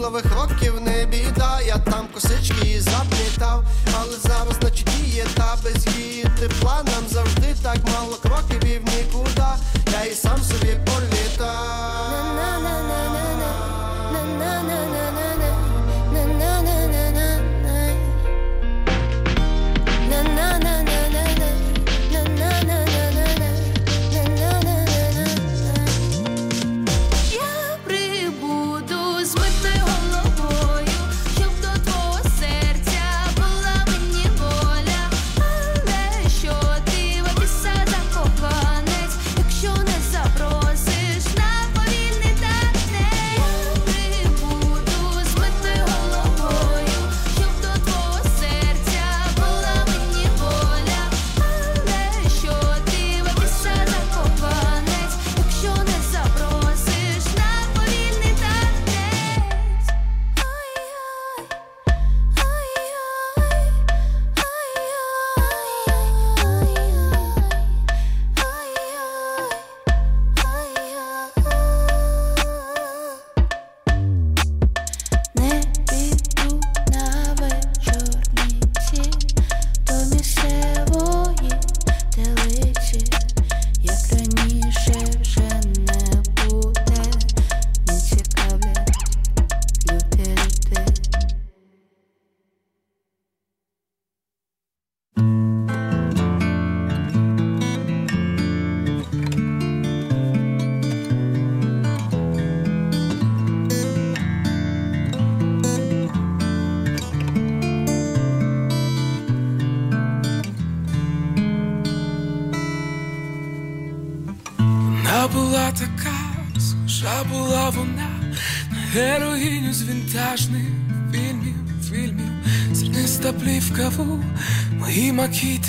світлових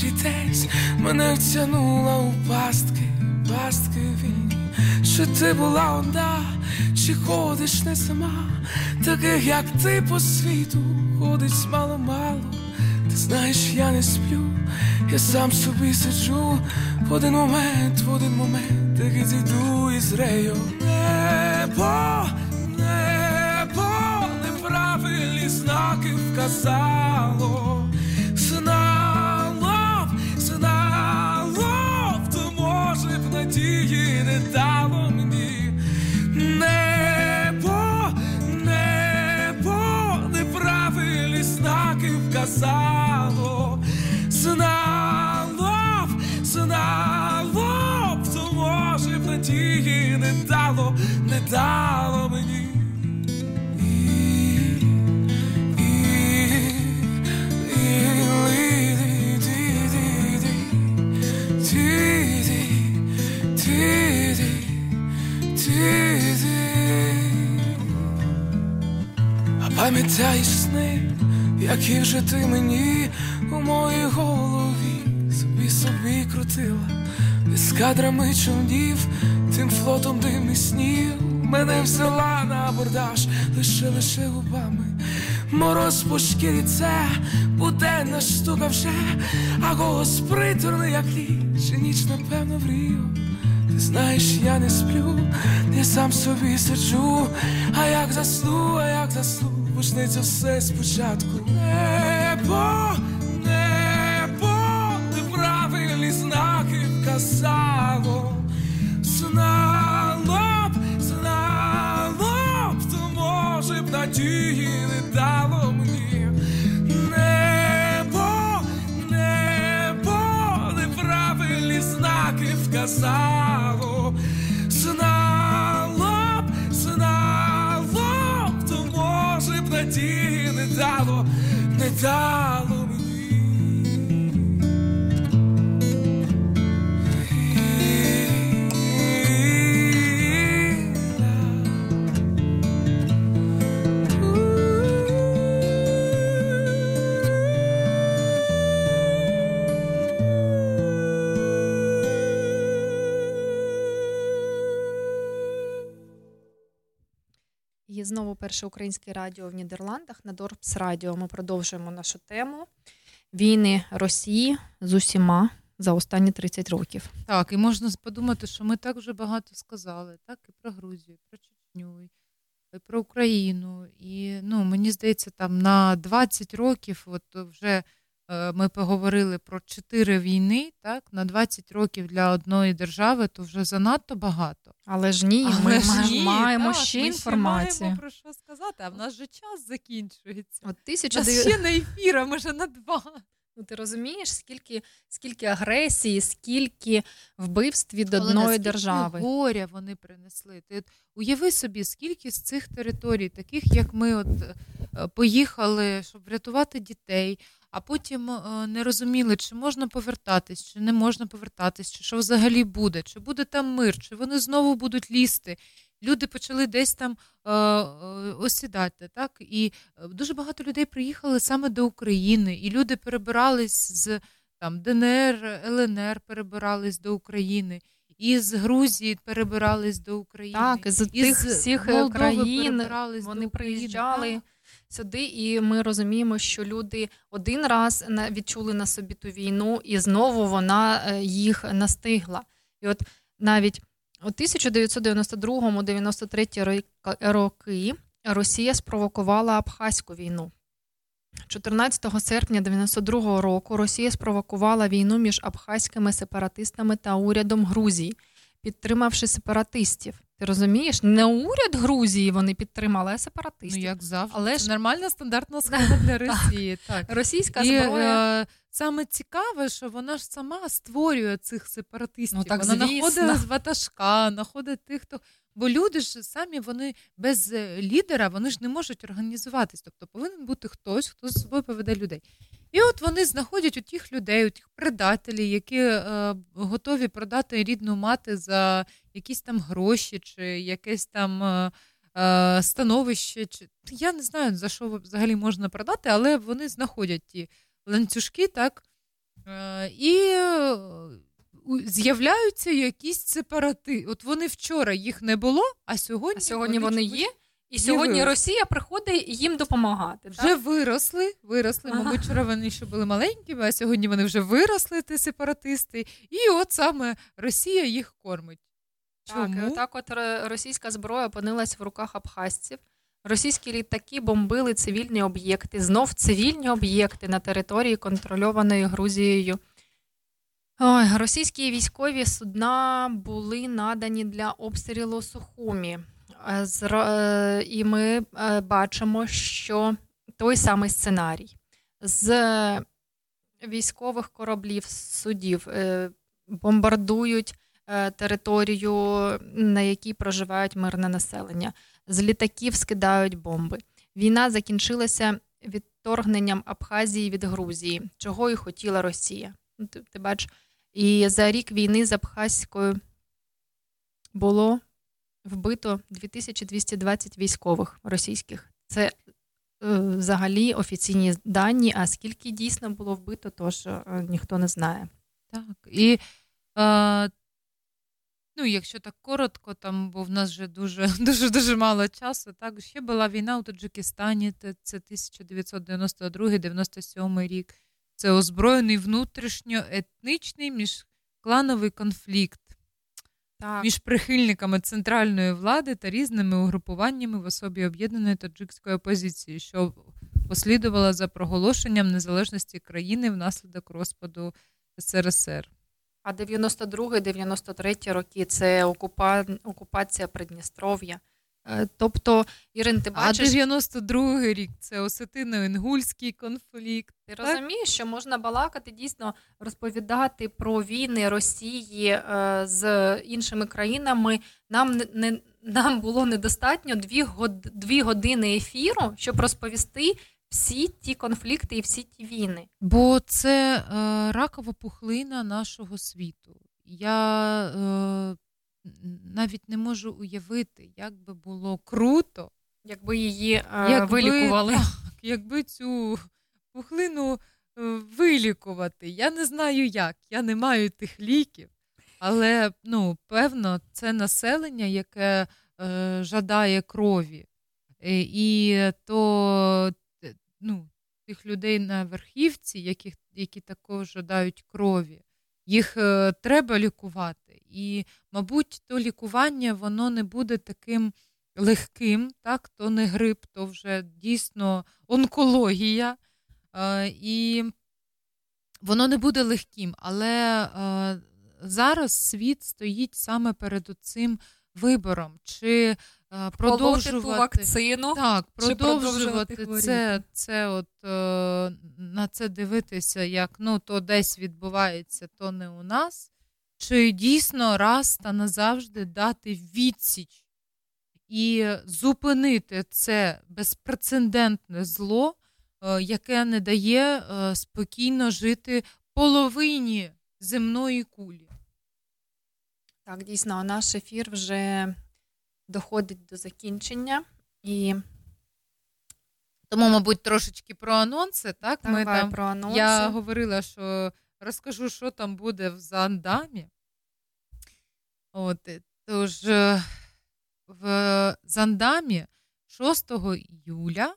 десь мене втягнула у пастки, пастки вільні. Що ти була одна, чи ходиш не сама, таких як ти по світу ходить мало-мало. Ти знаєш, я не сплю, я сам собі сиджу в один момент, в один момент, таки зійду із рею. Небо, небо, неправильні знаки вказало. Надії не дало мені. Небо, небо, неправильні знаки вказало. Знало б, знало б, то може б надії не дало, не дало А пам'ятаєш сни, які вже ти мені у моїй голові собі собі крутила, із кадрами човнів, тим флотом дивних снів мене взяла на абордаж, лише лише губами. Мороз по шкірі це буденна штука вже, а голос приторний, як ліч, і ніч, напевно, врію. Ти знаєш, я не сплю, я сам собі сиджу, а як засну, а як засну, почнеться все спочатку. Небо, небо, неправильні знаки вказало. Знало не дало І знову перше українське радіо в Нідерландах на Dorps Radio. Ми продовжуємо нашу тему війни Росії з усіма за останні 30 років. Так, і можна подумати, що ми так вже багато сказали, так і про Грузію, і про Чечню, і про Україну. І ну, мені здається, там на 20 років, от вже ми поговорили про 4 війни, так, на 20 років для одної держави, то вже занадто багато. Але ж ні, Але ми ж ма- ні, маємо так, ще ми інформацію. маємо про що сказати, а в нас же час закінчується. От тисяча нас ще на ефір, а ми вже на два. Ну, ти розумієш, скільки, скільки агресії, скільки вбивств від Але одної держави. горя вони принесли. Ти от уяви собі, скільки з цих територій, таких як ми, от е, поїхали, щоб врятувати дітей, а потім е, не розуміли, чи можна повертатись, чи не можна повертатись, чи що взагалі буде, чи буде там мир, чи вони знову будуть лізти. Люди почали десь там е, е, осідати, так і е, дуже багато людей приїхали саме до України, і люди перебирались з там ДНР, ЛНР перебирались до України, і з Грузії перебирались до України. Так, з тих всіх е, Молдови країн перебирались вони до України. приїжджали Так. Сюди, і ми розуміємо, що люди один раз відчули на собі ту війну, і знову вона е, їх настигла. І от навіть у 1992-93 роки Росія спровокувала Абхазьку війну. 14 серпня 92 року Росія спровокувала війну між абхазькими сепаратистами та урядом Грузії, підтримавши сепаратистів. Ти розумієш? Не уряд Грузії вони підтримали, а сепаратистів. Ну, як завжди. Але ж нормальна стандартна схема для Росії. Так. російська І, зброя. е, саме цікаве, що вона ж сама створює цих сепаратистів. Ну, так, вона знаходить з ватажка, знаходить тих, хто. Бо люди ж самі вони без е, лідера вони ж не можуть організуватись. Тобто повинен бути хтось, хто з собою поведе людей. І от вони знаходять у тих людей, у тих предателів, які е, готові продати рідну мати за якісь там гроші, чи якесь там е, е, становище. Чи я не знаю, за що взагалі можна продати, але вони знаходять ті ланцюжки, так. Е, і е, з'являються якісь сепарати. От вони вчора їх не було, а сьогодні, а сьогодні вони, вони є. І сьогодні Росія приходить їм допомагати. Вже так? виросли, виросли. Ага. Мабуть, вчора вони ще були маленькими, а сьогодні вони вже виросли, ті сепаратисти. І от саме Росія їх кормить. Чому? Так, так от російська зброя опинилась в руках абхазців. Російські літаки бомбили цивільні об'єкти, знов цивільні об'єкти на території, контрольованої Грузією. Ой, російські військові судна були надані для обстрілу Сухумі. Е, е, І ми е, бачимо, що той самий сценарій з військових кораблів, судів бомбардують територію, на якій проживають мирне населення. З літаків скидають бомби. Війна закінчилася відторгненням Абхазії від Грузії, чого і хотіла Росія. Ти, ти бач, і за рік війни з Абхазькою було вбито 2220 військових російських. Це е, взагалі офіційні дані. А скільки дійсно було вбито, тож е, ніхто не знає. Так. І е, ну, якщо так коротко, там, бо в нас вже дуже дуже дуже мало часу. Так, ще була війна у Таджикистані, це це 1992-97 рік. Це озброєний внутрішньоетнічний міжклановий конфлікт Так. між прихильниками центральної влади та різними угрупуваннями в особі об'єднаної таджикської опозиції, що послідувала за проголошенням незалежності країни внаслідок розпаду СРСР. А 92-93 роки це окупа... окупація Придністров'я. Е, Тобто, Ірин, ти бачиш, А 92-й рік це осетино-інгульський конфлікт. ти так? розумієш, що можна балакати дійсно розповідати про війни Росії е, з іншими країнами. Нам не, не нам було недостатньо дві, год, дві години ефіру, щоб розповісти всі ті конфлікти і всі ті війни. Бо це е, ракова пухлина нашого світу. Я е, навіть не можу уявити, як би було круто, Якби її е, вилікували. Так, якби цю пухлину е, вилікувати. Я не знаю як, я не маю тих ліків. Але ну, певно, це населення, яке е, жадає крові. Е, і то ну, тих людей на верхівці, яких, які також жадають крові, їх е, треба лікувати. І, мабуть, то лікування воно не буде таким легким, так? то не грип, то вже дійсно онкологія. Е, і воно не буде легким, але е, зараз світ стоїть саме перед цим вибором. Чи е, ту продовжувати вакцину, так, чи продовжувати продовжувати це, це от, на це дивитися, як ну, то десь відбувається, то не у нас. Чи дійсно раз та назавжди дати відсіч і зупинити це безпрецедентне зло, е, яке не дає е, спокійно жити половині земної кулі. Так, дійсно, наш ефір вже доходить до закінчення. І Тому, мабуть, трошечки про анонси. Так, Давай Ми там, про анонси. Я говорила, що розкажу, що там буде в Зандамі. От, е, тож в Зандамі 6 іюля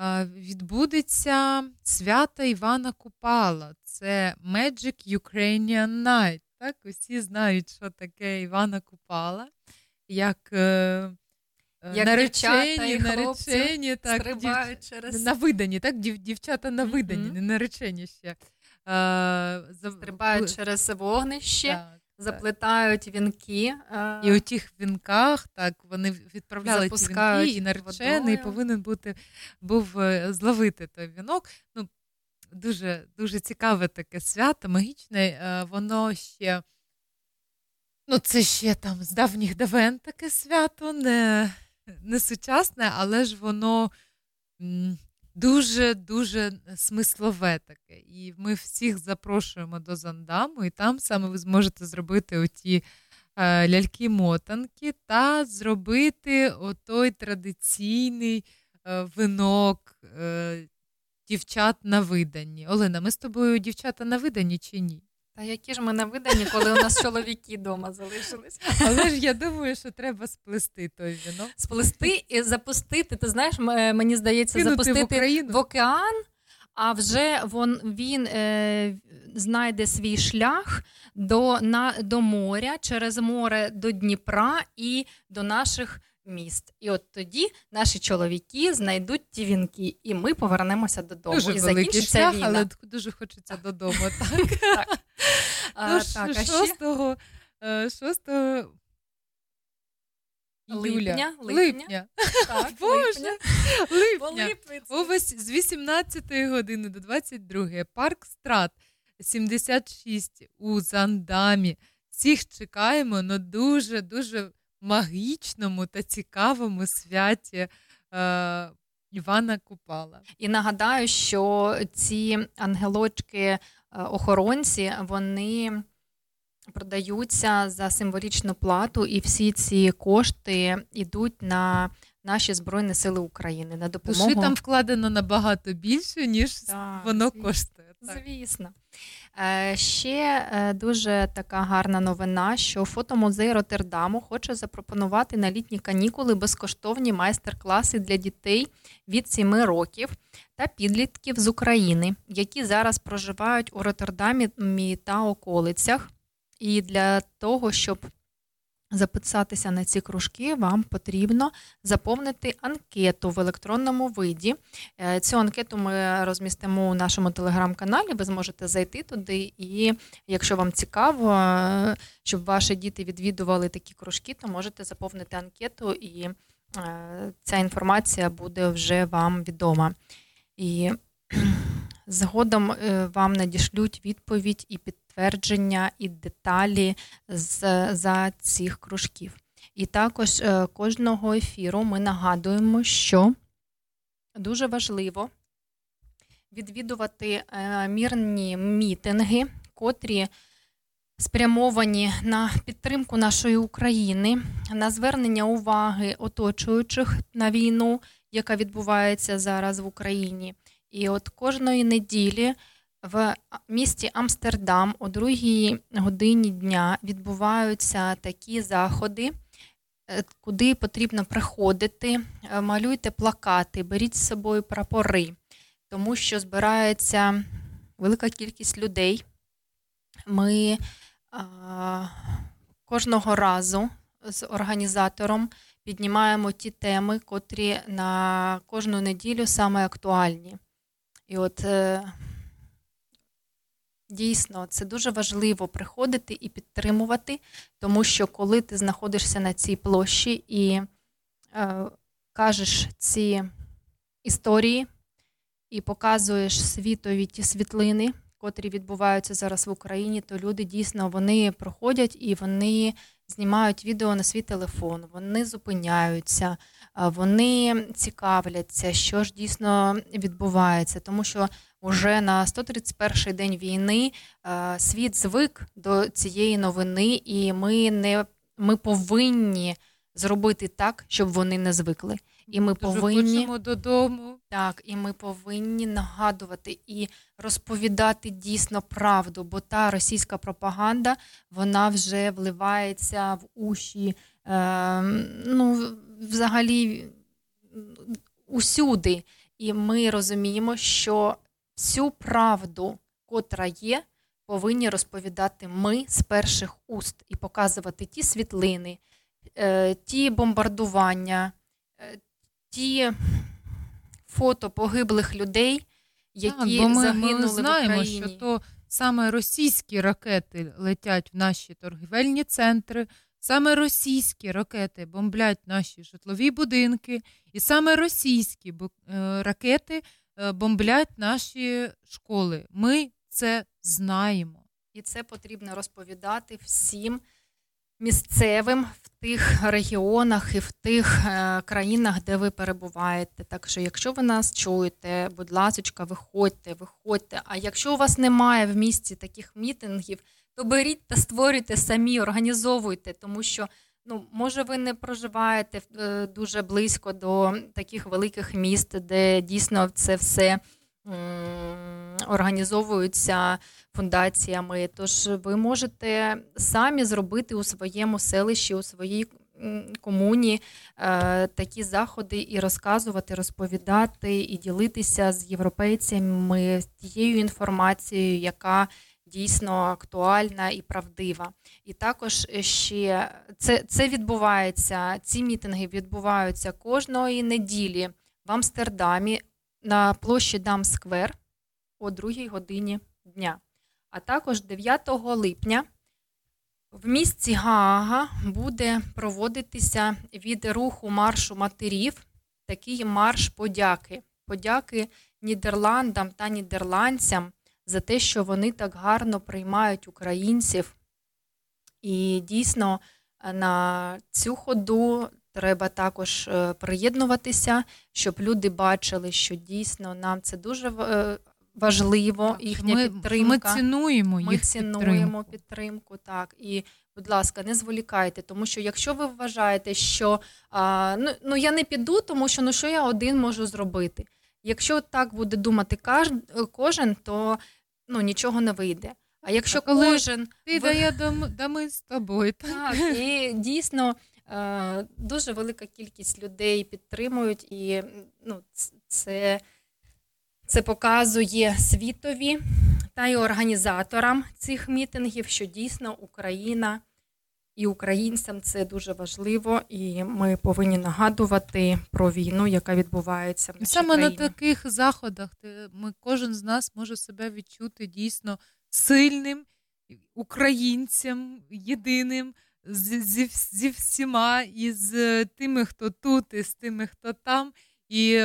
е, відбудеться свята Івана Купала. Це Magic Ukrainian Night. Так, усі знають, що таке Івана Купала. Як, е, Як наречені, і наречені, так, дів- через- на видані, так, дів, дівчата на видані, Мгм. не наречені ще. Е, стрибають через вогнище, Так, заплетають вінки. е, І у тих вінках, так, вони відправляли ті вінки, і наречений водою. повинен бути був е, зловити той вінок. Ну, дуже, дуже цікаве таке свято, магічне. е, Воно ще. Ну, це ще там з давніх давен таке свято, не, не сучасне, але ж воно дуже дуже смислове таке. І ми всіх запрошуємо до Зандаму, і там саме ви зможете зробити оті е, ляльки-мотанки та зробити отой традиційний е, винок е, дівчат на виданні. Олена, ми з тобою дівчата на виданні чи ні? Та які ж ми на виданні, коли у нас чоловіки вдома залишились? Але ж я думаю, що треба сплести той вінок. Сплести і запустити. Ти знаєш, мені здається, Кинути запустити в, в океан, а вже вон, він е, знайде свій шлях до, на, до моря, через море до Дніпра і до наших міст. І от тоді наші чоловіки знайдуть ті вінки, і ми повернемося додому. Дуже і закінчиться шлях, війна. але дуже хочеться додому. Так. Так. А, так, а ще? 6, е, 6 Липня, липня. липня. Так, Боже, липня. липня. О, з 18 години до 22 парк Страт 76 у Зандамі. Всіх чекаємо на дуже дуже магічному та цікавому святі е, Івана Купала. І нагадаю, що ці ангелочки-охоронці вони продаються за символічну плату, і всі ці кошти йдуть на наші Збройні Сили України на допомогу. Душі там вкладено набагато більше, ніж Так, воно коштує. Звісно. Е, Ще е, дуже така гарна новина, що фотомузей Роттердаму хоче запропонувати на літні канікули безкоштовні майстер-класи для дітей від 7 років та підлітків з України, які зараз проживають у Роттердамі та околицях. І для того, щоб записатися на ці кружки, вам потрібно заповнити анкету в електронному виді. Е, Цю анкету ми розмістимо у нашому телеграм-каналі. Ви зможете зайти туди, і якщо вам цікаво, е, щоб ваші діти відвідували такі кружки, то можете заповнити анкету, і е, ця інформація буде вже вам відома. І згодом вам надішлють відповідь і підтвердження, і деталі з, за цих кружків. І також е, кожного ефіру ми нагадуємо, що дуже важливо відвідувати е, мірні мітинги, котрі спрямовані на підтримку нашої України, на звернення уваги оточуючих на війну, яка відбувається зараз в Україні. І от кожної неділі в місті Амстердам о другій годині дня відбуваються такі заходи, е, куди потрібно приходити, е, малюйте плакати, беріть з собою прапори, тому що збирається велика кількість людей. Ми а, кожного разу з організатором піднімаємо ті теми, котрі на кожну неділю саме актуальні. І от е, дійсно це дуже важливо приходити і підтримувати, тому що коли ти знаходишся на цій площі і е, кажеш ці історії і показуєш світові ті світлини, котрі відбуваються зараз в Україні, то люди дійсно вони проходять і вони знімають відео на свій телефон, вони зупиняються, вони цікавляться, що ж дійсно відбувається, тому що вже на 131-й день війни світ звик до цієї новини, і ми не ми повинні зробити так, щоб вони не звикли. І ми Дуже повинні хочемо додому. так, і ми повинні нагадувати і розповідати дійсно правду, бо та російська пропаганда вона вже вливається в уші, е, ну, взагалі усюди. І ми розуміємо, що всю правду, котра є, повинні розповідати ми з перших уст і показувати ті світлини, е, ті бомбардування, е, ті фото погиблих людей, які так, бо ми, загинули ми знаємо, в Україні. що то саме російські ракети летять в наші торгівельні центри, саме російські ракети бомблять наші житлові будинки, і саме російські е, ракети бомблять наші школи. Ми це знаємо. І це потрібно розповідати всім місцевим в тих регіонах і в тих е, країнах, де ви перебуваєте. Так що, якщо ви нас чуєте, будь ласка, виходьте, виходьте. А якщо у вас немає в місті таких мітингів, то беріть та створюйте самі, організовуйте, тому що. Ну, може, ви не проживаєте е, дуже близько до таких великих міст, де дійсно це все організовуються фундаціями. Тож ви можете самі зробити у своєму селищі, у своїй комуні е, такі заходи і розказувати, розповідати і ділитися з європейцями тією інформацією, яка дійсно актуальна і правдива. І також ще це, це відбувається. Ці мітинги відбуваються кожної неділі в Амстердамі на площі Дамсквер о 2 годині дня. А також 9 липня в місті Гаага буде проводитися від руху маршу матерів такий марш подяки. Подяки Нідерландам та нідерландцям за те, що вони так гарно приймають українців. І дійсно на цю ходу треба також е, приєднуватися, щоб люди бачили, що дійсно нам це дуже е, важливо. їхня ми, підтримка. Ми цінуємо Ми цінуємо підтримку. підтримку. Так і, будь ласка, не зволікайте, тому що якщо ви вважаєте, що а, ну, ну я не піду, тому що ну що я один можу зробити. Якщо так буде думати кожен то ну нічого не вийде. А якщо А коли кожен Ти ви- дає дам, дами з тобою. Так, так, і дійсно е, дуже велика кількість людей підтримують, і ну, це, це показує світові та й організаторам цих мітингів, що дійсно Україна і українцям це дуже важливо, і ми повинні нагадувати про війну, яка відбувається в саме країні. на таких заходах ми, кожен з нас може себе відчути дійсно сильним українцем, єдиним з- зі, зі всіма, і з тими, хто тут, і з тими, хто там, і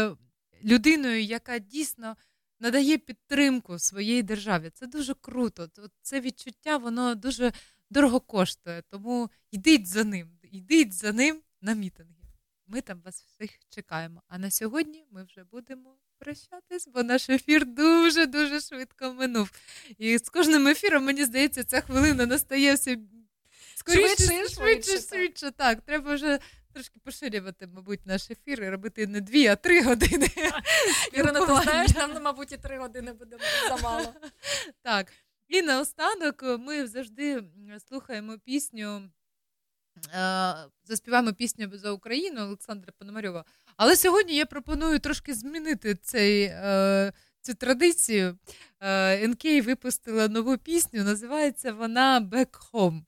людиною, яка дійсно надає підтримку своїй державі. Це дуже круто. Це відчуття, воно дуже дорого коштує. Тому йдіть за ним, йдіть за ним на мітинги. Ми там вас всіх чекаємо. А на сьогодні ми вже будемо прощатись, бо наш ефір дуже дуже швидко минув. І з кожним ефіром, мені здається, ця хвилина настає все скоріше, Швидше швидше, швидше, швидше, так. треба вже трошки поширювати, мабуть, наш ефір і робити не дві, а три години. Ірина, ти знаєш, нам, мабуть, і три години буде замало. Так. І наостанок ми завжди слухаємо пісню, заспіваємо пісню за Україну Олександра Пономарьова. Але сьогодні я пропоную трошки змінити цей, е, цю традицію. Е, НК випустила нову пісню, називається вона Back Home.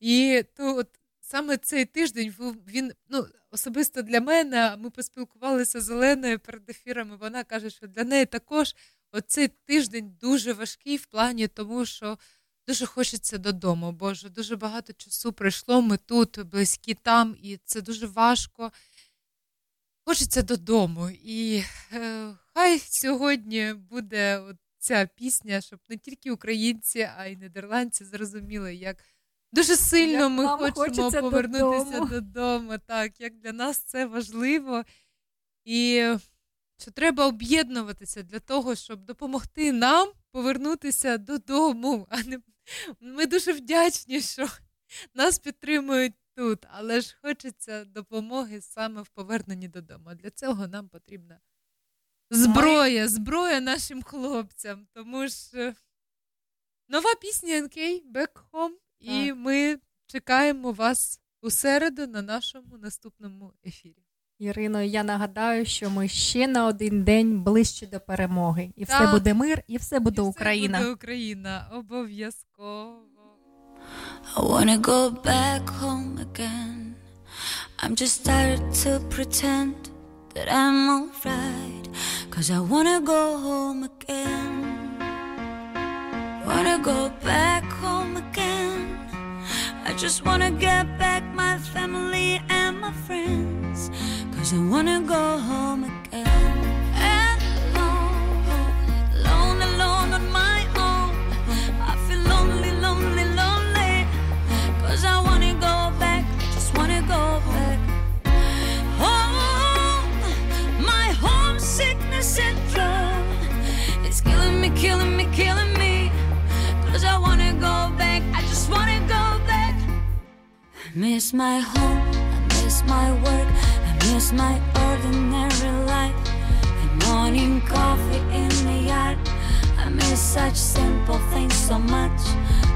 І то от саме цей тиждень він ну, особисто для мене. Ми поспілкувалися з Оленою перед ефірами. Вона каже, що для неї також оцей тиждень дуже важкий в плані тому, що дуже хочеться додому. Боже, дуже багато часу пройшло. Ми тут, близькі там, і це дуже важко. Хочеться додому. І е, хай сьогодні буде от ця пісня, щоб не тільки українці, а й нідерландці зрозуміли, як дуже сильно Як ми хочемо повернутися додому. додому. Так, як для нас це важливо. І що треба об'єднуватися для того, щоб допомогти нам повернутися додому. А не... Ми дуже вдячні, що нас підтримують тут, але ж хочеться допомоги саме в поверненні додому. Для цього нам потрібна зброя, зброя нашим хлопцям. Тому ж е, нова пісня НК Back Home, і ми чекаємо вас у середу на нашому наступному ефірі. Ірино, я нагадаю, що ми ще на один день ближче до перемоги. І так. все буде мир, і все буде і Україна. Буде Україна, обов'язково. I wanna go back home again. I'm just tired to pretend that I'm alright. Cause I wanna go home again. Wanna go back home again. I just wanna get back my family and my friends. Cause I wanna go home again. And alone, alone, alone on my own. I feel lonely, lonely, lonely. Cause I wanna go back, just wanna go back. Home, my homesickness syndrome It's killing me, killing me, killing me. Cause I wanna go back, I just wanna go back. I miss my home, I miss my work. Miss my ordinary life. And morning coffee in the yard. I miss such simple things so much.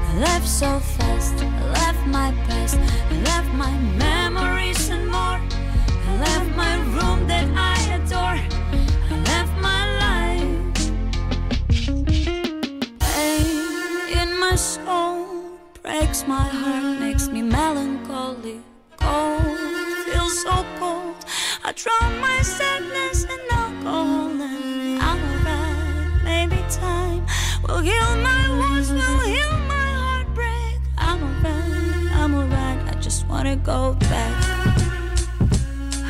I left so fast, I left my past, I left my memories and more. I left my room that I adore. I left my life. Pain in my soul breaks my heart, makes me melancholy. Cold so cold. I drown my sadness in alcohol and I'm alright. Maybe time will heal my wounds, will heal my heartbreak. I'm alright, I'm alright. I just wanna go back.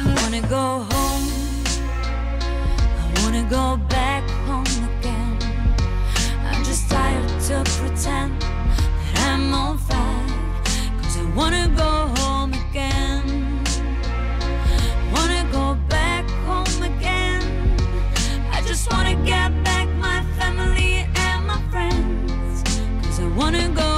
I wanna go home. I wanna go back home again. I'm just tired to pretend that I'm alright. Cause I wanna go home. just wanna get back my family and my friends. Cause I wanna go.